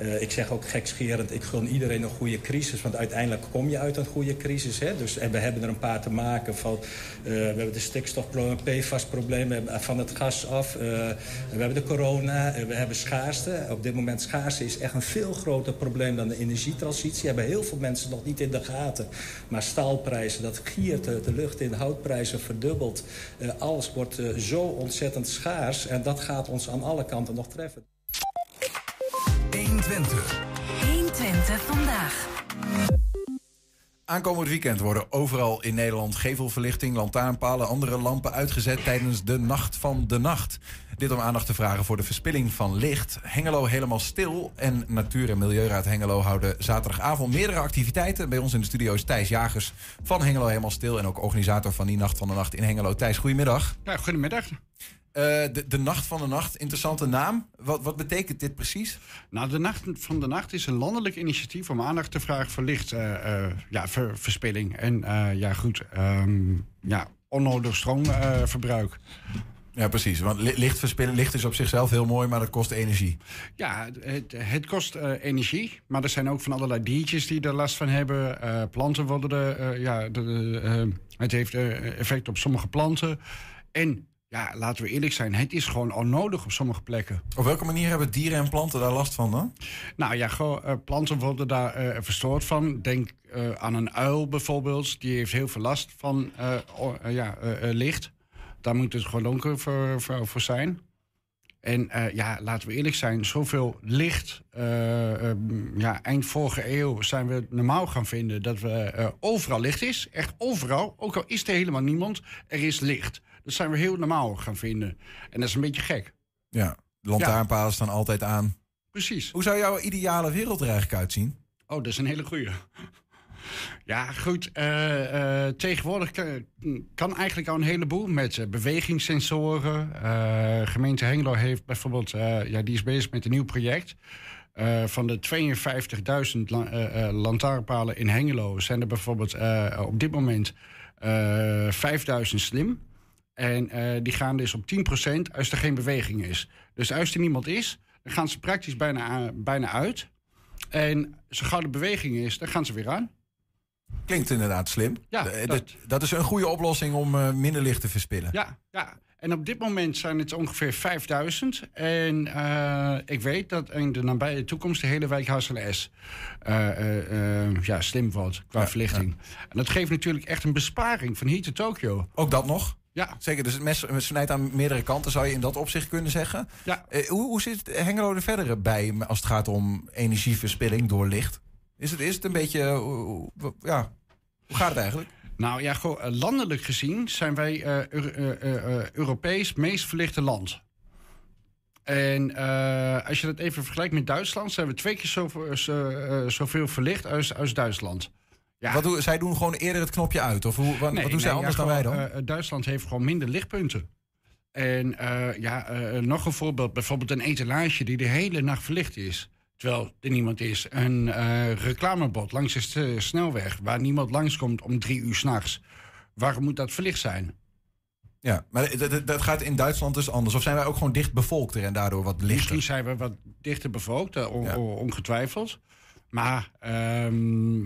[SPEAKER 12] Uh, ik zeg ook gekscherend, ik gun iedereen een goede crisis. Want uiteindelijk kom je uit een goede crisis. Hè? Dus, en we hebben er een paar te maken. Van, uh, we hebben de stikstofprobleem, PFAS-probleem van het gas af. Uh, we hebben de corona, we hebben schaarste. Op dit moment schaarste is echt een veel groter probleem dan de energietransitie. Hebben heel veel mensen nog niet in de gaten. Maar staalprijzen, dat giert de, de lucht in. Houtprijzen verdubbeld. alles wordt zo ontzettend schaars. En dat gaat ons aan alle kanten nog treffen.
[SPEAKER 7] 120. 120 vandaag.
[SPEAKER 2] Aankomend weekend worden overal in Nederland gevelverlichting, lantaarnpalen, andere lampen uitgezet tijdens de Nacht van de Nacht. Dit om aandacht te vragen voor de verspilling van licht. Hengelo helemaal stil en Natuur- en Milieuraad Hengelo houden zaterdagavond meerdere activiteiten. Bij ons in de studio is Thijs Jagers van Hengelo helemaal stil en ook organisator van die Nacht van de Nacht in Hengelo. Thijs, goedemiddag.
[SPEAKER 13] Ja, goedemiddag.
[SPEAKER 2] Uh, de, de, Nacht van de Nacht, interessante naam. Wat, wat, betekent dit precies?
[SPEAKER 13] Nou, de Nacht van de Nacht is een landelijk initiatief om aandacht te vragen voor lichtverspilling. Uh, uh, ja, ver, verspilling en ja, goed, um, ja, onnodig stroomverbruik.
[SPEAKER 2] Ja, precies. Want lichtverspilling, licht is op zichzelf heel mooi, maar dat kost energie.
[SPEAKER 13] Ja, het, het kost energie. Maar er zijn ook van allerlei diertjes die er last van hebben. planten worden er, ja, de, het heeft effect op sommige planten. En ja, laten we eerlijk zijn, het is gewoon onnodig op sommige plekken.
[SPEAKER 2] Op welke manier hebben dieren en planten daar last van dan?
[SPEAKER 13] Nou ja, gewoon, uh, planten worden daar uh, verstoord van. Denk uh, aan een uil bijvoorbeeld. Die heeft heel veel last van ja, licht. Daar moet het gewoon donker voor, voor, voor zijn. En ja, laten we eerlijk zijn, zoveel licht. ja, eind vorige eeuw zijn we normaal gaan vinden dat we overal licht is. Echt overal. Ook al is er helemaal niemand, er is licht. Dat zijn we heel normaal gaan vinden. En dat is een beetje gek.
[SPEAKER 2] Ja, lantaarnpalen ja. staan altijd aan.
[SPEAKER 13] Precies.
[SPEAKER 2] Hoe zou jouw ideale wereld er eigenlijk uitzien?
[SPEAKER 13] Oh, dat is een hele goeie. Ja, goed. Uh, uh, tegenwoordig kan, kan, eigenlijk al een heleboel met uh, bewegingssensoren. gemeente Hengelo heeft bijvoorbeeld, ja, die is bezig met een nieuw project. van de 52.000 la lantaarnpalen in Hengelo zijn er bijvoorbeeld op dit moment 5.000 slim. En uh, die gaan dus op 10% als er geen beweging is. Dus als er niemand is, dan gaan ze praktisch bijna, bijna uit. En zo gauw de beweging is, dan gaan ze weer aan.
[SPEAKER 2] Klinkt inderdaad slim.
[SPEAKER 13] Ja,
[SPEAKER 2] Eh,
[SPEAKER 13] dat-
[SPEAKER 2] dat, dat is een goede oplossing om eh, minder licht te verspillen.
[SPEAKER 13] Ja, ja. En op dit moment zijn het ongeveer 5000. En eh, ik weet dat in de nabije toekomst de hele wijk HSLS eh, eh, eh, ja, slim wordt qua verlichting. En dat geeft natuurlijk echt een besparing van hier te Tokio.
[SPEAKER 2] Ook dat nog?
[SPEAKER 13] Ja.
[SPEAKER 2] Zeker, dus het mes snijdt aan meerdere kanten, zou je in dat opzicht kunnen zeggen.
[SPEAKER 13] Ja.
[SPEAKER 2] Eh, hoe, hoe zit Hengelo er verder bij als het gaat om energieverspilling door licht? Is het, is het een beetje, eh, ja, hoe gaat het eigenlijk?
[SPEAKER 13] Nou ja, gewoon, eh, landelijk gezien zijn wij Euro- Europees meest verlichte land. En als je dat even vergelijkt met Duitsland, zijn we twee keer zoveel, zo, eh, zoveel verlicht als, als Duitsland. Ja.
[SPEAKER 2] Wat doen, zij doen gewoon eerder het knopje uit? Of hoe, wat,
[SPEAKER 13] Nee,
[SPEAKER 2] wat doen zij anders
[SPEAKER 13] ja,
[SPEAKER 2] dan wij dan?
[SPEAKER 13] gewoon, eh, Duitsland heeft gewoon minder lichtpunten. En eh, ja, eh, nog een voorbeeld. Bijvoorbeeld een etalage die de hele nacht verlicht is. Terwijl er niemand is. Een eh, reclamebord langs de snelweg... waar niemand langskomt om drie uur s'nachts. Waarom moet dat verlicht zijn?
[SPEAKER 2] ja, maar dat, gaat in Duitsland dus anders. Of zijn wij ook gewoon dicht bevolkter en daardoor wat lichter?
[SPEAKER 13] Misschien zijn we wat dichter bevolkt, eh, on- on- ongetwijfeld. Maar ehm,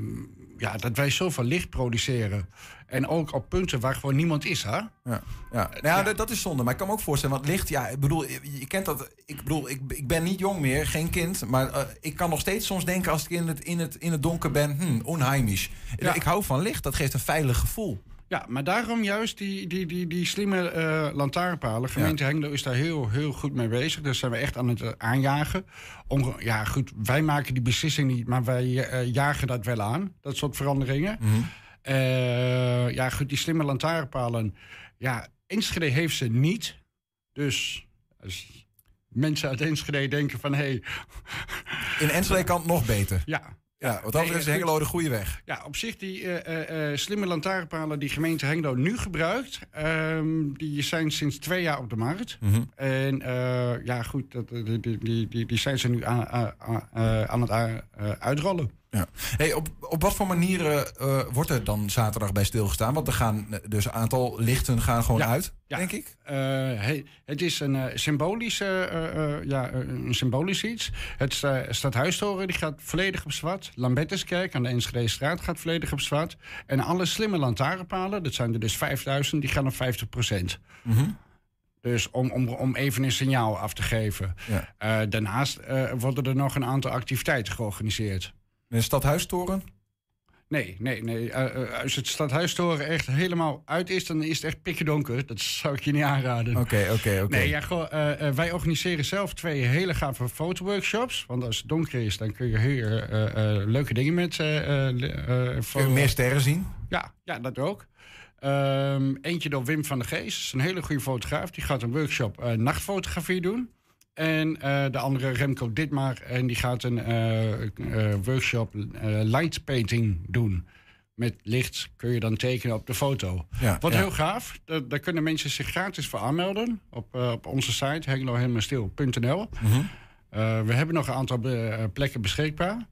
[SPEAKER 13] ja, dat wij zoveel licht produceren. En ook op punten waar gewoon niemand is, hè?
[SPEAKER 2] Ja, ja. Nou ja, Dat, dat is zonde. Maar ik kan me ook voorstellen, want licht, ja, ik bedoel, je, je kent dat. Ik bedoel, ik, ik ben niet jong meer, geen kind. Maar eh, ik kan nog steeds soms denken als ik in het, in het, in het donker ben, hm, onheimisch.
[SPEAKER 13] Ja.
[SPEAKER 2] Ik hou van licht, dat geeft een veilig gevoel.
[SPEAKER 13] Ja, maar daarom juist die, die, die, die slimme eh lantaarnpalen. Gemeente Hengelo is daar heel, heel goed mee bezig. Daar zijn we echt aan het eh, aanjagen. Om, ja, goed, wij maken die beslissing niet, maar wij eh, jagen dat wel aan. Dat soort veranderingen. Eh, ja, goed, die slimme lantaarnpalen. Ja, Enschede heeft ze niet. Dus als mensen uit Enschede denken van... hé, hey,
[SPEAKER 2] In Enschede kan het nog beter.
[SPEAKER 13] ja,
[SPEAKER 2] Ja, wat dat is. Hengelo de goede weg.
[SPEAKER 13] Ja, op zich die eh, eh, eh, slimme lantaarnpalen die gemeente Hengelo nu gebruikt, ehm, die zijn sinds twee jaar op de markt.
[SPEAKER 2] Mhm.
[SPEAKER 13] En ja, goed, dat, die, die, die, zijn ze nu aan, aan, het uitrollen.
[SPEAKER 2] Ja. Hey, op, op wat voor manieren eh, wordt er dan zaterdag bij stilgestaan? Want er gaan eh, dus een aantal lichten gaan gewoon
[SPEAKER 13] Ja.
[SPEAKER 2] uit,
[SPEAKER 13] Ja.
[SPEAKER 2] denk ik.
[SPEAKER 13] Eh, he- het is een symbolisch, eh, eh, ja, een symbolisch iets. Het sta- Stadhuistoren die gaat volledig op zwart. Lambertuskerk aan de Enschede straat gaat volledig op zwart. En alle slimme lantaarnpalen, dat zijn er dus 5000, die gaan op 50
[SPEAKER 2] Mhm.
[SPEAKER 13] Dus om, om, om even een signaal af te geven.
[SPEAKER 2] Ja.
[SPEAKER 13] Daarnaast worden er nog een aantal activiteiten georganiseerd.
[SPEAKER 2] De stadhuistoren?
[SPEAKER 13] Nee, nee, nee. Eh, eh, als het stadhuistoren echt helemaal uit is, dan is het echt pikken donker. Dat zou ik je niet aanraden.
[SPEAKER 2] Oké, oké, oké.
[SPEAKER 13] Nee, ja, eh, wij organiseren zelf twee hele gave fotoworkshops. Want als het donker is, dan kun je heel eh, leuke dingen met...
[SPEAKER 2] Kun je meer sterren zien?
[SPEAKER 13] ja, ja, dat ook. Ehm, eentje door Wim van der Geest. Dat is een hele goede fotograaf. Die gaat een workshop nachtfotografie doen. En eh, de andere Remco Ditmar. En die gaat een eh, eh, workshop light painting doen. Met licht kun je dan tekenen op de foto.
[SPEAKER 2] Ja,
[SPEAKER 13] Wat
[SPEAKER 2] ja.
[SPEAKER 13] heel gaaf. Daar, daar kunnen mensen zich gratis voor aanmelden. Op, op onze site hengelohelmerstil.nl.
[SPEAKER 2] Mhm.
[SPEAKER 13] We hebben nog een aantal plekken beschikbaar.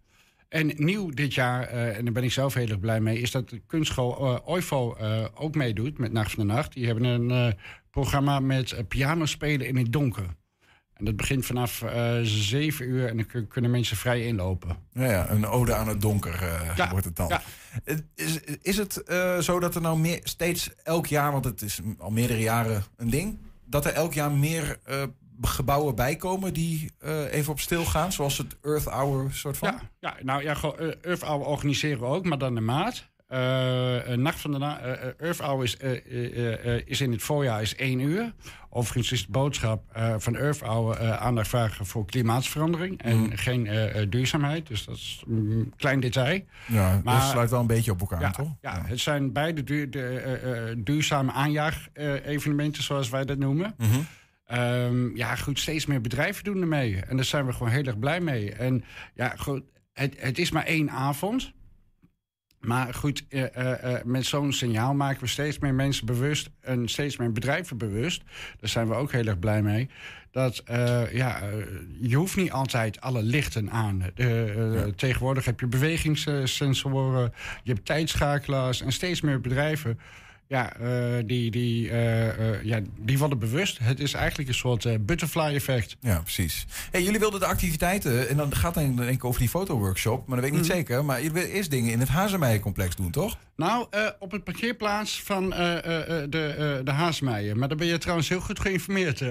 [SPEAKER 13] En nieuw dit jaar, en daar ben ik zelf heel erg blij mee... is dat de kunstschool eh, OIVO ook meedoet met Nacht van de Nacht. Die hebben een programma met eh, piano spelen in het donker. En dat begint vanaf eh 7 uur en dan kun- kunnen mensen vrij inlopen.
[SPEAKER 2] Ja, ja, een ode aan het donker eh,
[SPEAKER 13] Ja,
[SPEAKER 2] wordt het dan.
[SPEAKER 13] ja.
[SPEAKER 2] Is, is het eh, zo dat er nou meer, steeds elk jaar, want het is al meerdere jaren een ding, dat er elk jaar meer gebouwen bijkomen die even op stil gaan, zoals het Earth Hour soort van?
[SPEAKER 13] Ja, ja, nou ja, Earth Hour organiseren we ook, maar dan de maat. Eh, eh, Nacht van de Na eh, eh, Earth Hour is, is in het voorjaar is één uur. Overigens is de boodschap van Earth Hour aandacht vragen voor klimaatsverandering en
[SPEAKER 2] Mm.
[SPEAKER 13] geen duurzaamheid. Dus dat is een klein detail.
[SPEAKER 2] Ja,
[SPEAKER 13] Maar-
[SPEAKER 2] dat sluit wel een beetje op elkaar,
[SPEAKER 13] Ja,
[SPEAKER 2] toch?
[SPEAKER 13] ja, het zijn beide duur, de, duurzame aanjaag-evenementen, zoals wij dat noemen.
[SPEAKER 2] Mhm.
[SPEAKER 13] Ehm, ja, goed, steeds meer bedrijven doen ermee. En daar zijn we gewoon heel erg blij mee. En ja, goed, het, het is maar één avond. Maar goed, eh, eh, eh, met zo'n signaal maken we steeds meer mensen bewust en steeds meer bedrijven bewust. Daar zijn we ook heel erg blij mee. Dat ja, je hoeft niet altijd alle lichten aan. Eh, Tegenwoordig heb je bewegingssensoren, je hebt tijdschakelaars en steeds meer bedrijven ja, eh, die, die, eh, eh, ja, die worden bewust. Het is eigenlijk een soort butterfly effect.
[SPEAKER 2] Ja, precies. Hey, jullie wilden de activiteiten, en dan gaat het denk ik over die fotoworkshop, maar dat weet ik niet
[SPEAKER 13] Mhm.
[SPEAKER 2] zeker. Maar jullie willen eerst dingen in het Hazemeijencomplex doen, toch?
[SPEAKER 13] Nou, op het parkeerplaats van de, de. Maar daar ben je trouwens heel goed geïnformeerd.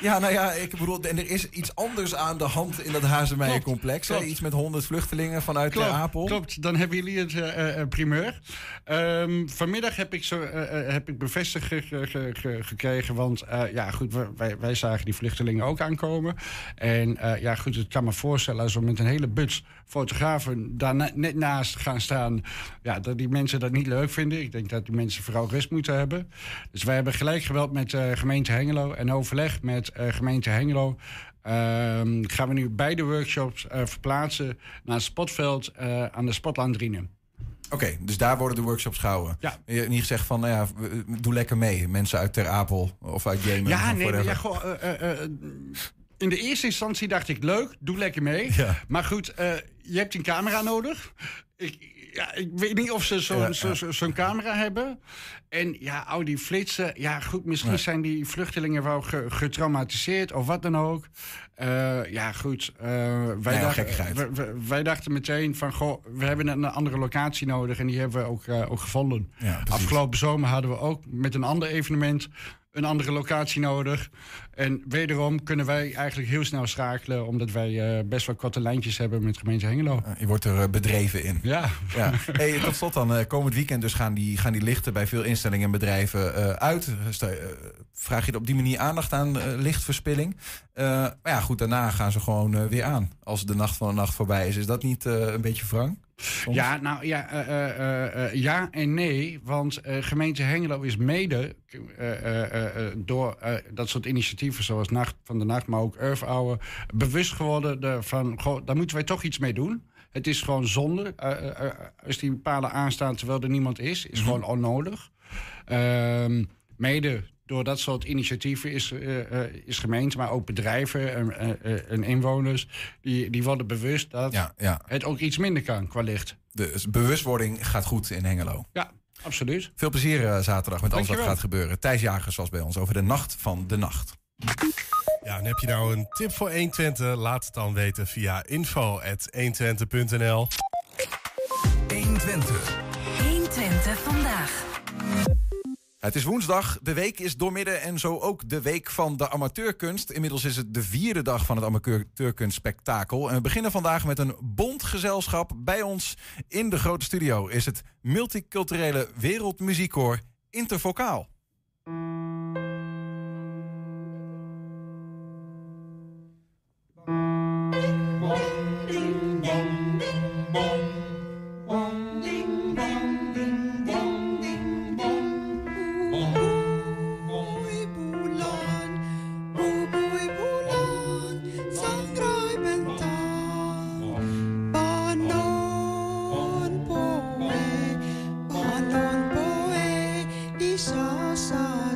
[SPEAKER 2] Ja, nou ja, ik bedoel, en er is iets anders aan de hand in dat Hazemeijencomplex.
[SPEAKER 13] klopt.
[SPEAKER 2] Iets met 100 vluchtelingen vanuit
[SPEAKER 13] Klopt,
[SPEAKER 2] Ter Apel.
[SPEAKER 13] Klopt, dan hebben jullie het eh, eh, primeur. Ehm, vanmiddag heb ik, zo, eh, heb ik bevestigd ge- ge- ge- ge- gekregen. Want ja, goed, wij, wij zagen die vluchtelingen ook aankomen. En ja, goed, ik kan me voorstellen als we met een hele buts fotografen daar na- net naast gaan staan. Ja, dat die mensen dat niet leuk vinden. Ik denk dat die mensen vooral rust moeten hebben. Dus wij hebben gelijk geweld met eh, gemeente Hengelo. En overleg met eh, gemeente Hengelo. Ehm, gaan we nu beide workshops eh, verplaatsen naar het spotveld eh, aan de Spotlandrine.
[SPEAKER 2] Oké, dus daar worden de workshops gehouden.
[SPEAKER 13] Ja.
[SPEAKER 2] Je hebt niet gezegd van, nou ja, doe lekker mee. Mensen uit Ter Apel of uit Jemen.
[SPEAKER 13] Ja, nee, ja, goh, in de eerste instantie dacht ik, leuk, doe lekker mee.
[SPEAKER 2] Ja.
[SPEAKER 13] Maar goed, je hebt een camera nodig. Ik, ja, ik weet niet of ze zo'n
[SPEAKER 2] Ja,
[SPEAKER 13] zo-
[SPEAKER 2] ja.
[SPEAKER 13] zo- zo'n camera hebben. En ja, al die flitsen. Ja, goed, misschien zijn die vluchtelingen wel ge- getraumatiseerd of wat dan ook. Eh, ja, goed. eh, wij, dachten, wij- dachten meteen van, goh, we hebben een andere locatie nodig. En die hebben we ook, eh, ook gevonden. Afgelopen zomer hadden we ook met een ander evenement een andere locatie nodig. En wederom kunnen wij eigenlijk heel snel schakelen, omdat wij eh, best wel korte lijntjes hebben met gemeente Hengelo.
[SPEAKER 2] Je wordt er eh, bedreven in.
[SPEAKER 13] Ja.
[SPEAKER 2] Ja. Hey, tot slot dan, eh, komend weekend dus gaan die, gaan die lichten bij veel instellingen en bedrijven uit. Eh, vraag je er op die manier aandacht aan lichtverspilling? Maar ja, goed, daarna gaan ze gewoon weer aan. Als de nacht van de nacht voorbij is. Is dat niet een beetje wrang? Soms?
[SPEAKER 13] Ja, nou ja, eh, eh, eh, ja en nee. Want gemeente Hengelo is mede door dat soort initiatieven zoals Nacht van de Nacht, maar ook Earth Hour, bewust geworden de, van, goh, daar moeten wij toch iets mee doen. Het is gewoon zonde als die palen aanstaan terwijl er niemand is. Is gewoon onnodig. Ehm, mede door dat soort initiatieven is, eh, eh, is gemeente, maar ook bedrijven en, eh, eh, en inwoners, die, die worden bewust dat
[SPEAKER 2] Ja, ja.
[SPEAKER 13] het ook iets minder kan qua licht.
[SPEAKER 2] De bewustwording gaat goed in Hengelo.
[SPEAKER 13] Ja, absoluut.
[SPEAKER 2] Veel plezier zaterdag met alles wat gaat gebeuren. Thijs Jagers was bij ons over de nacht van de nacht.
[SPEAKER 3] Ja, en heb je nou een tip voor 120? Laat het dan weten via info.120.nl.
[SPEAKER 7] 120. 120 vandaag.
[SPEAKER 2] Het is woensdag, de week is doormidden en zo ook de week van de amateurkunst. Inmiddels is het de vierde dag van het amateurkunstspektakel. En we beginnen vandaag met een bond gezelschap. Bij ons in de grote studio is het multiculturele wereldmuziekkoor Intervocaal. applaus voor iedereen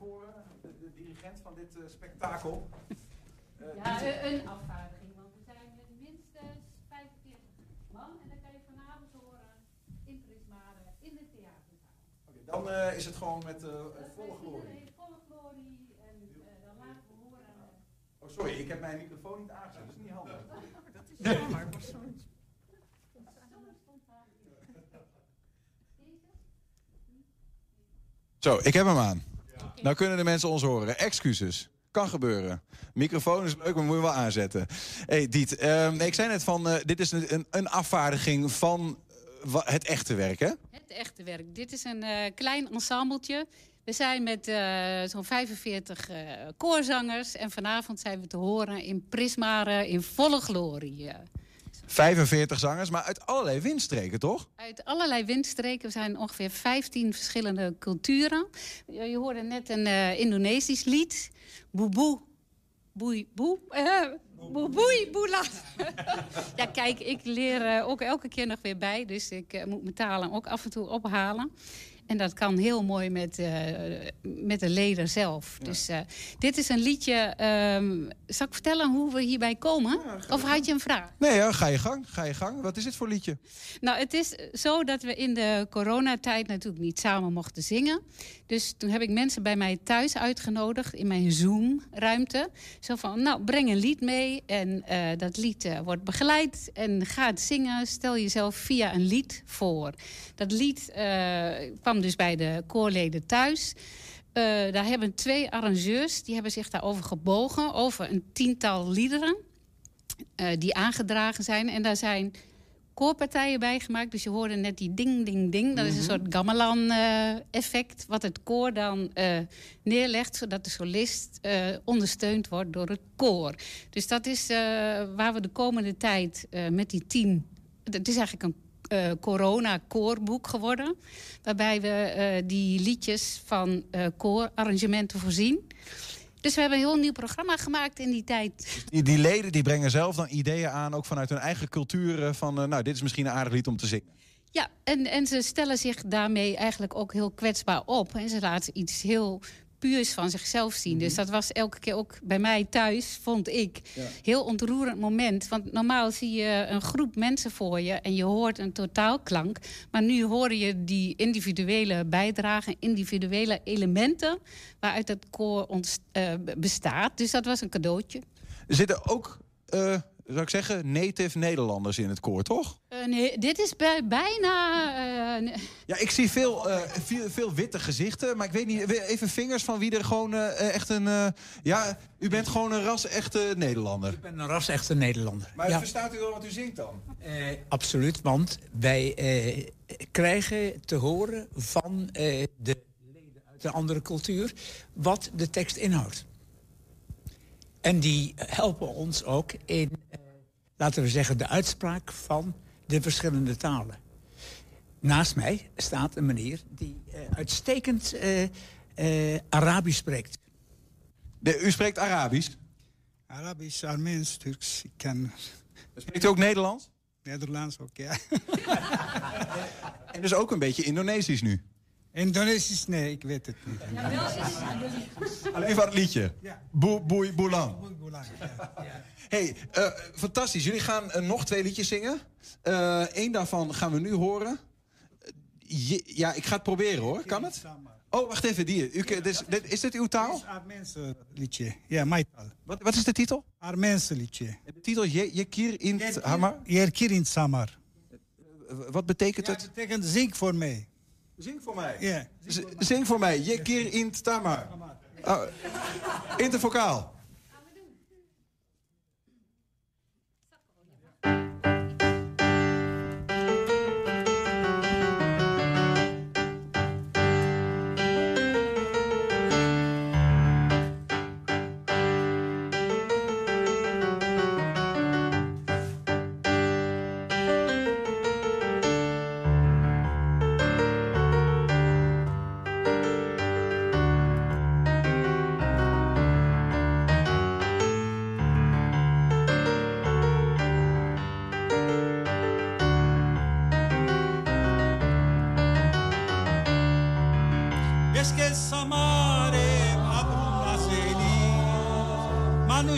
[SPEAKER 2] voren. De, de dirigent van dit eh, spektakel. Eh,
[SPEAKER 14] Ja, een- afvaardiging, want we zijn met minstens 45 man en dan kan je vanavond horen in Prismare in de theaterzaal.
[SPEAKER 2] Dan eh, is het gewoon met eh, volle glorie.
[SPEAKER 14] Volle glorie en eh, dan laten we horen.
[SPEAKER 2] Oh, sorry, ik heb mijn microfoon niet aangezet. Dat is niet handig.
[SPEAKER 14] Dat is jammer, maar soms.
[SPEAKER 2] Zo, ik heb hem aan. Nou kunnen de mensen ons horen. Excuses. Kan gebeuren. Microfoon is leuk, maar moet je wel aanzetten. hey, Diet, ehm, ik zei net van, eh, dit is een, een, afvaardiging van eh, het echte werk, hè?
[SPEAKER 14] Het echte werk. Dit is een eh, klein ensembletje. We zijn met zo'n 45 eh, koorzangers. En vanavond zijn we te horen in Prismare in volle glorie. Eh.
[SPEAKER 2] 45 zangers, maar uit allerlei windstreken, toch?
[SPEAKER 14] Uit allerlei windstreken. We zijn ongeveer 15 verschillende culturen. Je, hoorde net een eh, Indonesisch lied. Boeboe. Boei, boe. eh, Boeboei, boela. ja, kijk, ik leer eh, ook elke keer nog weer bij. Dus ik moet mijn talen ook af en toe ophalen. En dat kan heel mooi met, eh, met de leden zelf. Dus eh, dit is een liedje. ehm, zal ik vertellen hoe we hierbij komen? of had je een vraag?
[SPEAKER 2] Nee, ja, ga je gang, ga je gang. Wat is dit voor liedje?
[SPEAKER 14] Nou, het is zo dat we in de coronatijd natuurlijk niet samen mochten zingen. Dus toen heb ik mensen bij mij thuis uitgenodigd in mijn Zoom-ruimte. Zo van, nou, breng een lied mee. En eh, dat lied eh, wordt begeleid en ga het zingen. Stel jezelf via een lied voor. Dat lied eh, kwam dus bij de koorleden thuis. Daar hebben twee arrangeurs, die hebben zich daarover gebogen. Over een tiental liederen die aangedragen zijn. En daar zijn koorpartijen bij gemaakt. Dus je hoorde net die ding, ding, ding. Dat is een soort gamelan-effect. wat het koor dan eh, neerlegt. Zodat de solist eh, ondersteund wordt door het koor. Dus dat is eh, waar we de komende tijd eh, met die tien... Het is eigenlijk een eh, corona-koorboek geworden. Waarbij we eh, die liedjes van eh koorarrangementen voorzien. Dus we hebben een heel nieuw programma gemaakt in die tijd.
[SPEAKER 2] Die, die leden die brengen zelf dan ideeën aan, ook vanuit hun eigen cultuur. eh, Van, eh, nou, dit is misschien een aardig lied om te zingen.
[SPEAKER 14] Ja, en, en ze stellen zich daarmee eigenlijk ook heel kwetsbaar op. En ze laten iets heel puurs van zichzelf zien. Dus dat was elke keer ook bij mij thuis, vond ik,
[SPEAKER 15] Ja.
[SPEAKER 14] heel ontroerend moment. Want normaal zie je een groep mensen voor je en je hoort een totaalklank. Maar nu hoor je die individuele bijdragen, individuele elementen... waaruit het koor ont- eh, bestaat. Dus dat was een cadeautje.
[SPEAKER 2] Er zitten ook, eh, zou ik zeggen, native Nederlanders in het koor, toch?
[SPEAKER 14] Eh, nee, dit is bij, bijna... eh, nee.
[SPEAKER 2] Ja, ik zie veel, eh, veel, veel witte gezichten, maar ik weet niet, even vingers van wie er gewoon eh, echt een... eh, ja, u bent gewoon een ras-echte Nederlander.
[SPEAKER 16] Ik ben een ras-echte Nederlander.
[SPEAKER 2] Maar
[SPEAKER 16] Ja.
[SPEAKER 2] verstaat u wel wat u zingt dan?
[SPEAKER 16] Eh, absoluut, want wij eh, krijgen te horen van eh, de leden uit een andere cultuur wat de tekst inhoudt. En die helpen ons ook in, eh, laten we zeggen, de uitspraak van de verschillende talen. Naast mij staat een meneer die eh, uitstekend eh, eh, Arabisch spreekt.
[SPEAKER 2] u spreekt Arabisch?
[SPEAKER 17] Arabisch, Armeens, Turks. Ik kan...
[SPEAKER 2] Spreekt u ook Nederlands?
[SPEAKER 17] Nederlands ook, ja.
[SPEAKER 2] En dus ook een beetje Indonesisch nu.
[SPEAKER 17] Indonesisch, nee, ik weet het niet.
[SPEAKER 2] Alleen van het liedje.
[SPEAKER 17] Ja.
[SPEAKER 2] Boe, boei, boelang.
[SPEAKER 17] Boelang,
[SPEAKER 2] Hey, eh, fantastisch. Jullie gaan eh, nog twee liedjes zingen. Eén daarvan gaan we nu horen. Eh, je- ja, ik ga het proberen hoor. Kan het? Oh, wacht even. Die. U, is, dit, is dit uw taal?
[SPEAKER 17] Armeense liedje. Ja, mijn taal.
[SPEAKER 2] Wat, wat is de titel?
[SPEAKER 17] Armeense liedje.
[SPEAKER 2] De titel Je, Jekir in het Hamar.
[SPEAKER 17] Yerkir in Samar.
[SPEAKER 2] Wat betekent
[SPEAKER 17] Ja,
[SPEAKER 2] het?
[SPEAKER 17] dat betekent zing voor mij.
[SPEAKER 2] Zing voor mij?
[SPEAKER 17] Ja.
[SPEAKER 2] Zing voor mij. Jekir in het Hamar. Oh, intervocaal.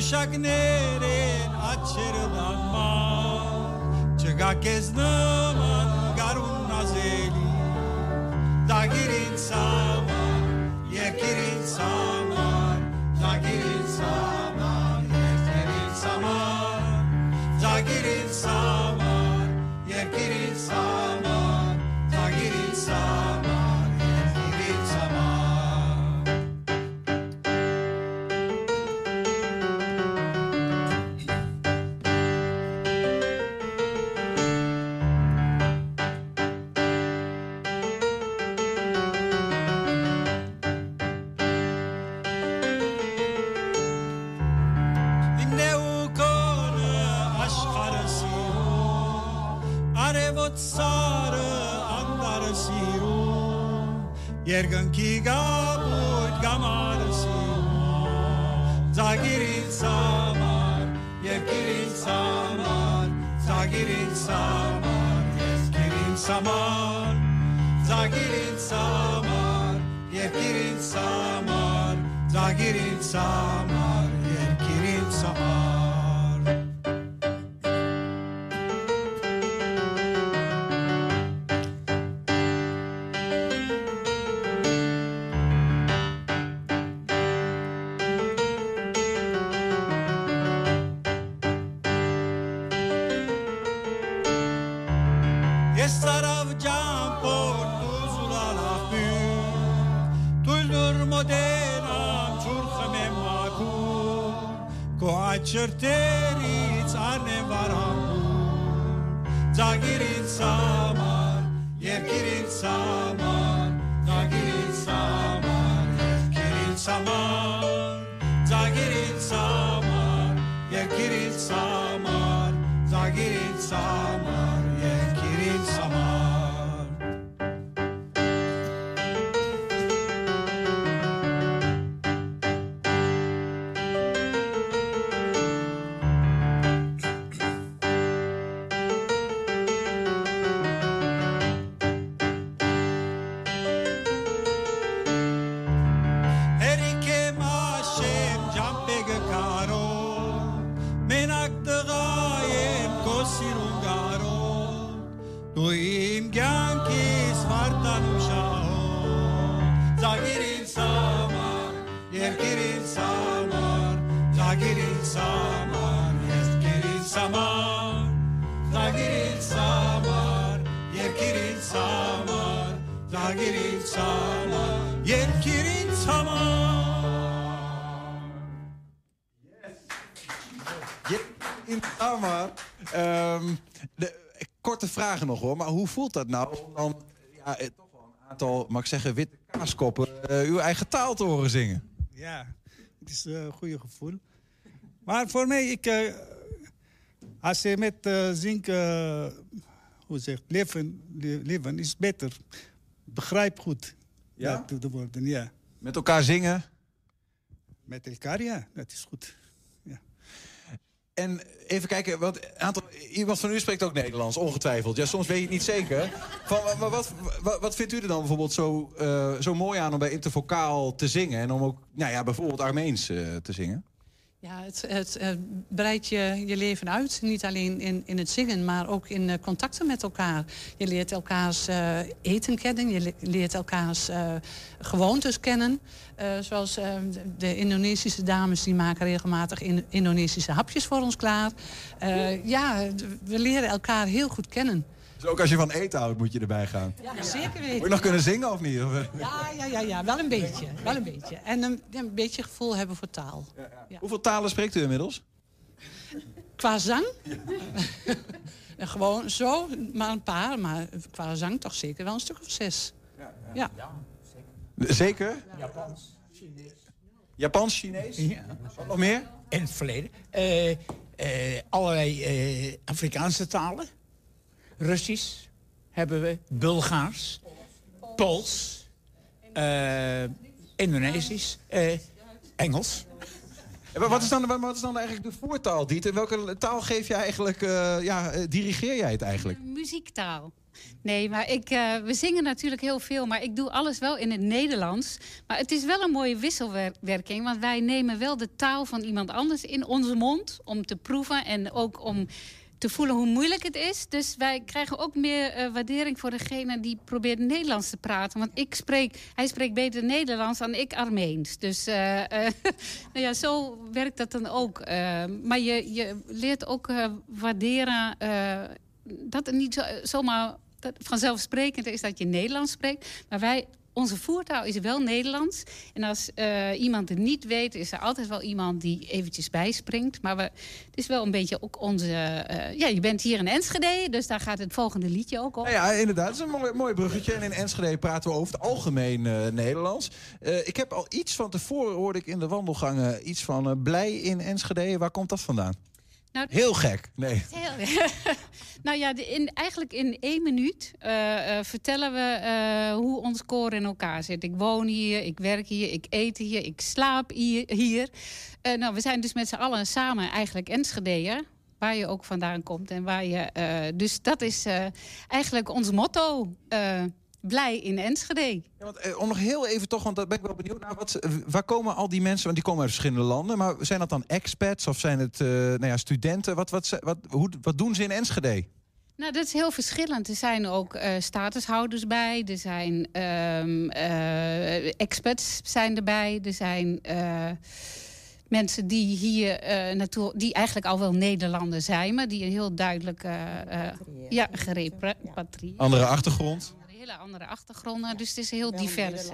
[SPEAKER 15] Uşak
[SPEAKER 17] nerin açırlanma Çıkak ez naman garun nazeli Da gir insan sarabcam portuzulala büyük. Tullur modenam çurkhamem makum Koaçırtı samar Zagirin samar, yergirin samar
[SPEAKER 2] In maar. Ehm, de, korte vragen nog hoor, maar hoe voelt dat nou om dan ja, eh, toch wel een aantal, mag ik zeggen, witte kaaskoppen eh, uw eigen taal te horen zingen?
[SPEAKER 17] Ja, het is eh, een goede gevoel. Maar voor mij, ik, als je met zink, hoe zeg leven, le- leven is beter. Begrijp goed.
[SPEAKER 2] Ja?
[SPEAKER 17] De woorden, ja.
[SPEAKER 2] Met elkaar zingen?
[SPEAKER 17] Met elkaar, ja, dat is goed.
[SPEAKER 2] En even kijken, want aantal, iemand van u spreekt ook Nederlands, ongetwijfeld. Ja, soms weet je het niet zeker. Van, maar wat, wat, wat vindt u er dan bijvoorbeeld zo, eh, zo mooi aan om bij intervocaal te zingen? En om ook, nou ja, bijvoorbeeld Armeens eh, te zingen?
[SPEAKER 15] Ja, het, het breidt je, je leven uit. Niet alleen in, in het zingen, maar ook in eh, contacten met elkaar. Je leert elkaars eh, eten kennen, je le- leert elkaars eh, gewoontes kennen. Zoals de- Indonesische dames, die maken regelmatig in, Indonesische hapjes voor ons klaar. Ja, we leren elkaar heel goed kennen.
[SPEAKER 2] Dus ook als je van eten houdt, moet je erbij gaan.
[SPEAKER 15] Ja, zeker weten.
[SPEAKER 2] Moet je nog kunnen zingen of niet? Of, eh?
[SPEAKER 15] Ja, ja, ja, ja, wel een beetje. Wel een beetje. En een, ja, een beetje gevoel hebben voor taal.
[SPEAKER 2] Hoeveel talen spreekt u inmiddels?
[SPEAKER 15] Qua zang? Gewoon zo, maar een paar. Maar qua zang toch zeker wel een stuk of zes. Ja.
[SPEAKER 2] Zeker?
[SPEAKER 16] Japans, Chinees.
[SPEAKER 2] Japans, Chinees?
[SPEAKER 16] Ja.
[SPEAKER 2] Wat nog meer?
[SPEAKER 16] In het verleden. Eh, eh, allerlei eh, Afrikaanse talen. Russisch hebben we. Bulgaars. Pools. eh, Indonesisch. eh, Engels.
[SPEAKER 2] En wa- wat, is dan, wa- wat is dan eigenlijk de voertaal, Diet? En welke taal geef je eigenlijk, eh, ja, dirigeer jij het eigenlijk?
[SPEAKER 14] Muziektaal. Nee, maar ik, eh, we zingen natuurlijk heel veel, maar ik doe alles wel in het Nederlands. Maar het is wel een mooie wisselwerking, want wij nemen wel de taal van iemand anders in onze mond om te proeven en ook om te voelen hoe moeilijk het is. Dus wij krijgen ook meer eh, waardering voor degene die probeert Nederlands te praten. Want ik spreek, hij spreekt beter Nederlands dan ik Armeens. Dus eh, eh, nou ja, zo werkt dat dan ook. Maar je, je leert ook waarderen dat het niet zo, zomaar dat vanzelfsprekend is dat je Nederlands spreekt. Maar wij, onze voertaal is wel Nederlands. En als eh, iemand het niet weet, is er altijd wel iemand die eventjes bijspringt. Maar we, het is wel een beetje ook onze... eh, ja, je bent hier in Enschede, dus daar gaat het volgende liedje ook om.
[SPEAKER 2] Nou ja, inderdaad. Dat is een mooi, mooi bruggetje. En in Enschede praten we over het algemeen eh, Nederlands. Ik heb al iets van tevoren, hoorde ik in de wandelgangen, iets van blij in Enschede. Waar komt dat vandaan?
[SPEAKER 14] Nou,
[SPEAKER 2] Heel gek. Nee.
[SPEAKER 14] Heel, nou ja, in, eigenlijk in één minuut eh, eh, vertellen we eh, hoe ons koor in elkaar zit. Ik woon hier, ik werk hier, ik eet hier, ik slaap hier. nou, we zijn dus met z'n allen samen eigenlijk Enschede'er. Waar je ook vandaan komt. En waar je, dus dat is eigenlijk ons motto. Blij in Enschede.
[SPEAKER 2] Ja, want, eh, om nog heel even toch, want daar ben ik wel benieuwd naar. Wat, waar komen al die mensen, want die komen uit verschillende landen. Maar zijn dat dan expats of zijn het eh, nou ja, studenten? Wat, wat, wat, hoe, wat doen ze in Enschede?
[SPEAKER 14] Nou, dat is heel verschillend. Er zijn ook eh, statushouders bij. Er zijn ehm eh, experts zijn erbij. Er zijn eh, mensen die hier eh, naartoe, die eigenlijk al wel Nederlander zijn, maar die een heel duidelijk eh, eh, ja, gerepatrieerd.
[SPEAKER 2] Andere achtergrond?
[SPEAKER 14] Hele andere achtergronden. Dus het is heel divers.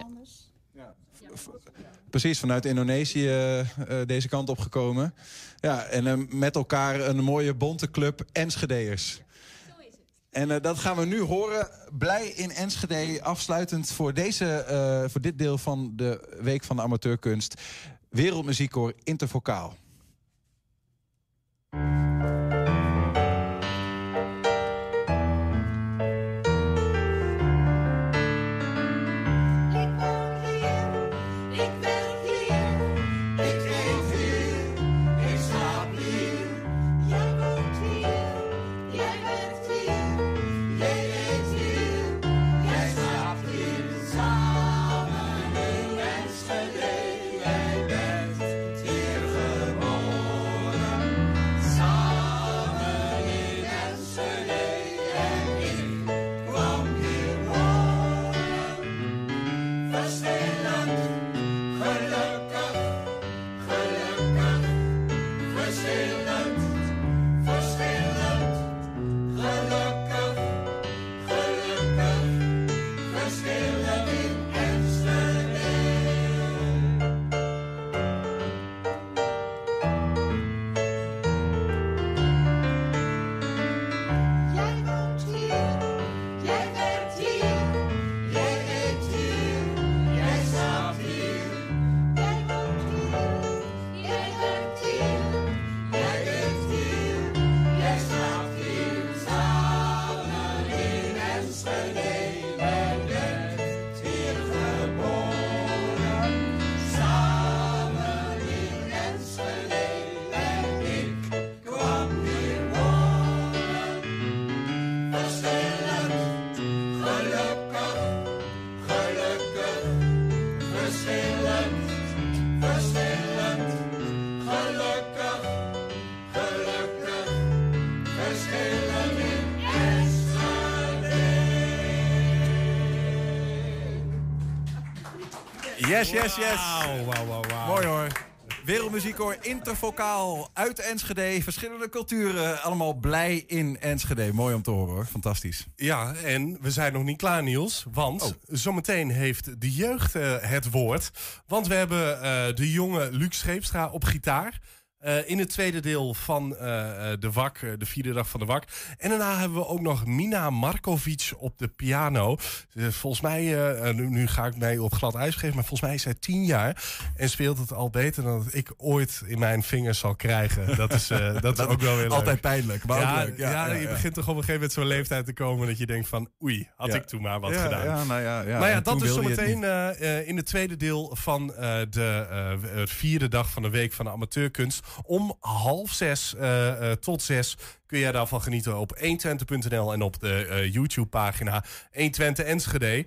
[SPEAKER 2] Precies, vanuit Indonesië eh, eh, deze kant op gekomen. Ja, en eh, met elkaar een mooie bonte club Enschede'ers. En eh, dat gaan we nu horen. Blij in Enschede, afsluitend voor, deze, eh, voor dit deel van de Week van de Amateurkunst. Wereldmuziekkoor Intervocaal. Yes, yes, yes.
[SPEAKER 3] Wauw, wauw, wauw, wauw.
[SPEAKER 2] Mooi hoor. Wereldmuziekkoor Intervocaal uit Enschede. Verschillende culturen, allemaal blij in Enschede. Mooi om te horen hoor, fantastisch.
[SPEAKER 3] Ja, en we zijn nog niet klaar, Niels. Want
[SPEAKER 2] Oh.
[SPEAKER 3] zometeen heeft de jeugd eh, het woord. Want we hebben eh, de jonge Luc Scheepstra op gitaar. Eh, in het tweede deel van eh, eh, de WAK, de vierde dag van de WAK. En daarna hebben we ook nog Mina Markovic op de piano. Volgens mij, nu, nu ga ik mij op glad ijs geven, maar volgens mij is zij tien jaar. En speelt het al beter dan dat ik ooit in mijn vingers zal krijgen. Dat is, eh, dat is ook wel weer leuk.
[SPEAKER 2] Altijd pijnlijk, maar
[SPEAKER 3] ja,
[SPEAKER 2] ook leuk. Ja,
[SPEAKER 3] Ja,
[SPEAKER 2] ja,
[SPEAKER 3] je begint toch op een gegeven moment zo'n leeftijd te komen dat je denkt van oei, had ik toen maar wat gedaan.
[SPEAKER 2] ja, nou ja, ja.
[SPEAKER 3] Maar ja,
[SPEAKER 2] En
[SPEAKER 3] dat is zometeen in het tweede deel van de vierde dag van de week van de amateurkunst. Om half zes eh, eh, tot zes kun jij daarvan genieten op 120.nl en op de eh, YouTube-pagina 120 Enschede.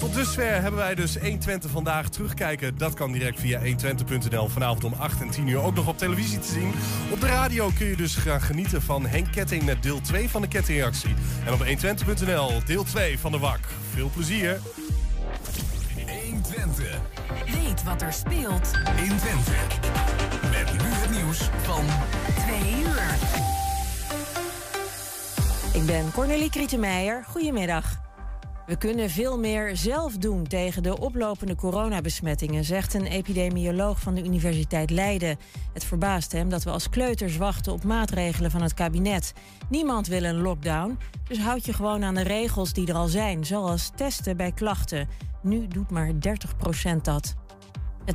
[SPEAKER 3] Tot dusver hebben wij dus 120 vandaag terugkijken. Dat kan direct via 120.nl. Vanavond om 8 en 10 uur ook nog op televisie te zien. Op de radio kun je dus gaan genieten van Henk Ketting met deel 2 van de kettingreactie. En op 120.nl deel 2 van de WAK. Veel plezier.
[SPEAKER 7] 120. Weet wat er speelt in Twente. Met nu het nieuws van 2 uur.
[SPEAKER 18] Ik ben Cornelie Krietenmeijer. Goedemiddag. We kunnen veel meer zelf doen tegen de oplopende coronabesmettingen, zegt een epidemioloog van de Universiteit Leiden. Het verbaast hem dat we als kleuters wachten op maatregelen van het kabinet. Niemand wil een lockdown, dus houd je gewoon aan de regels die er al zijn, zoals testen bij klachten. Nu doet maar 30% dat.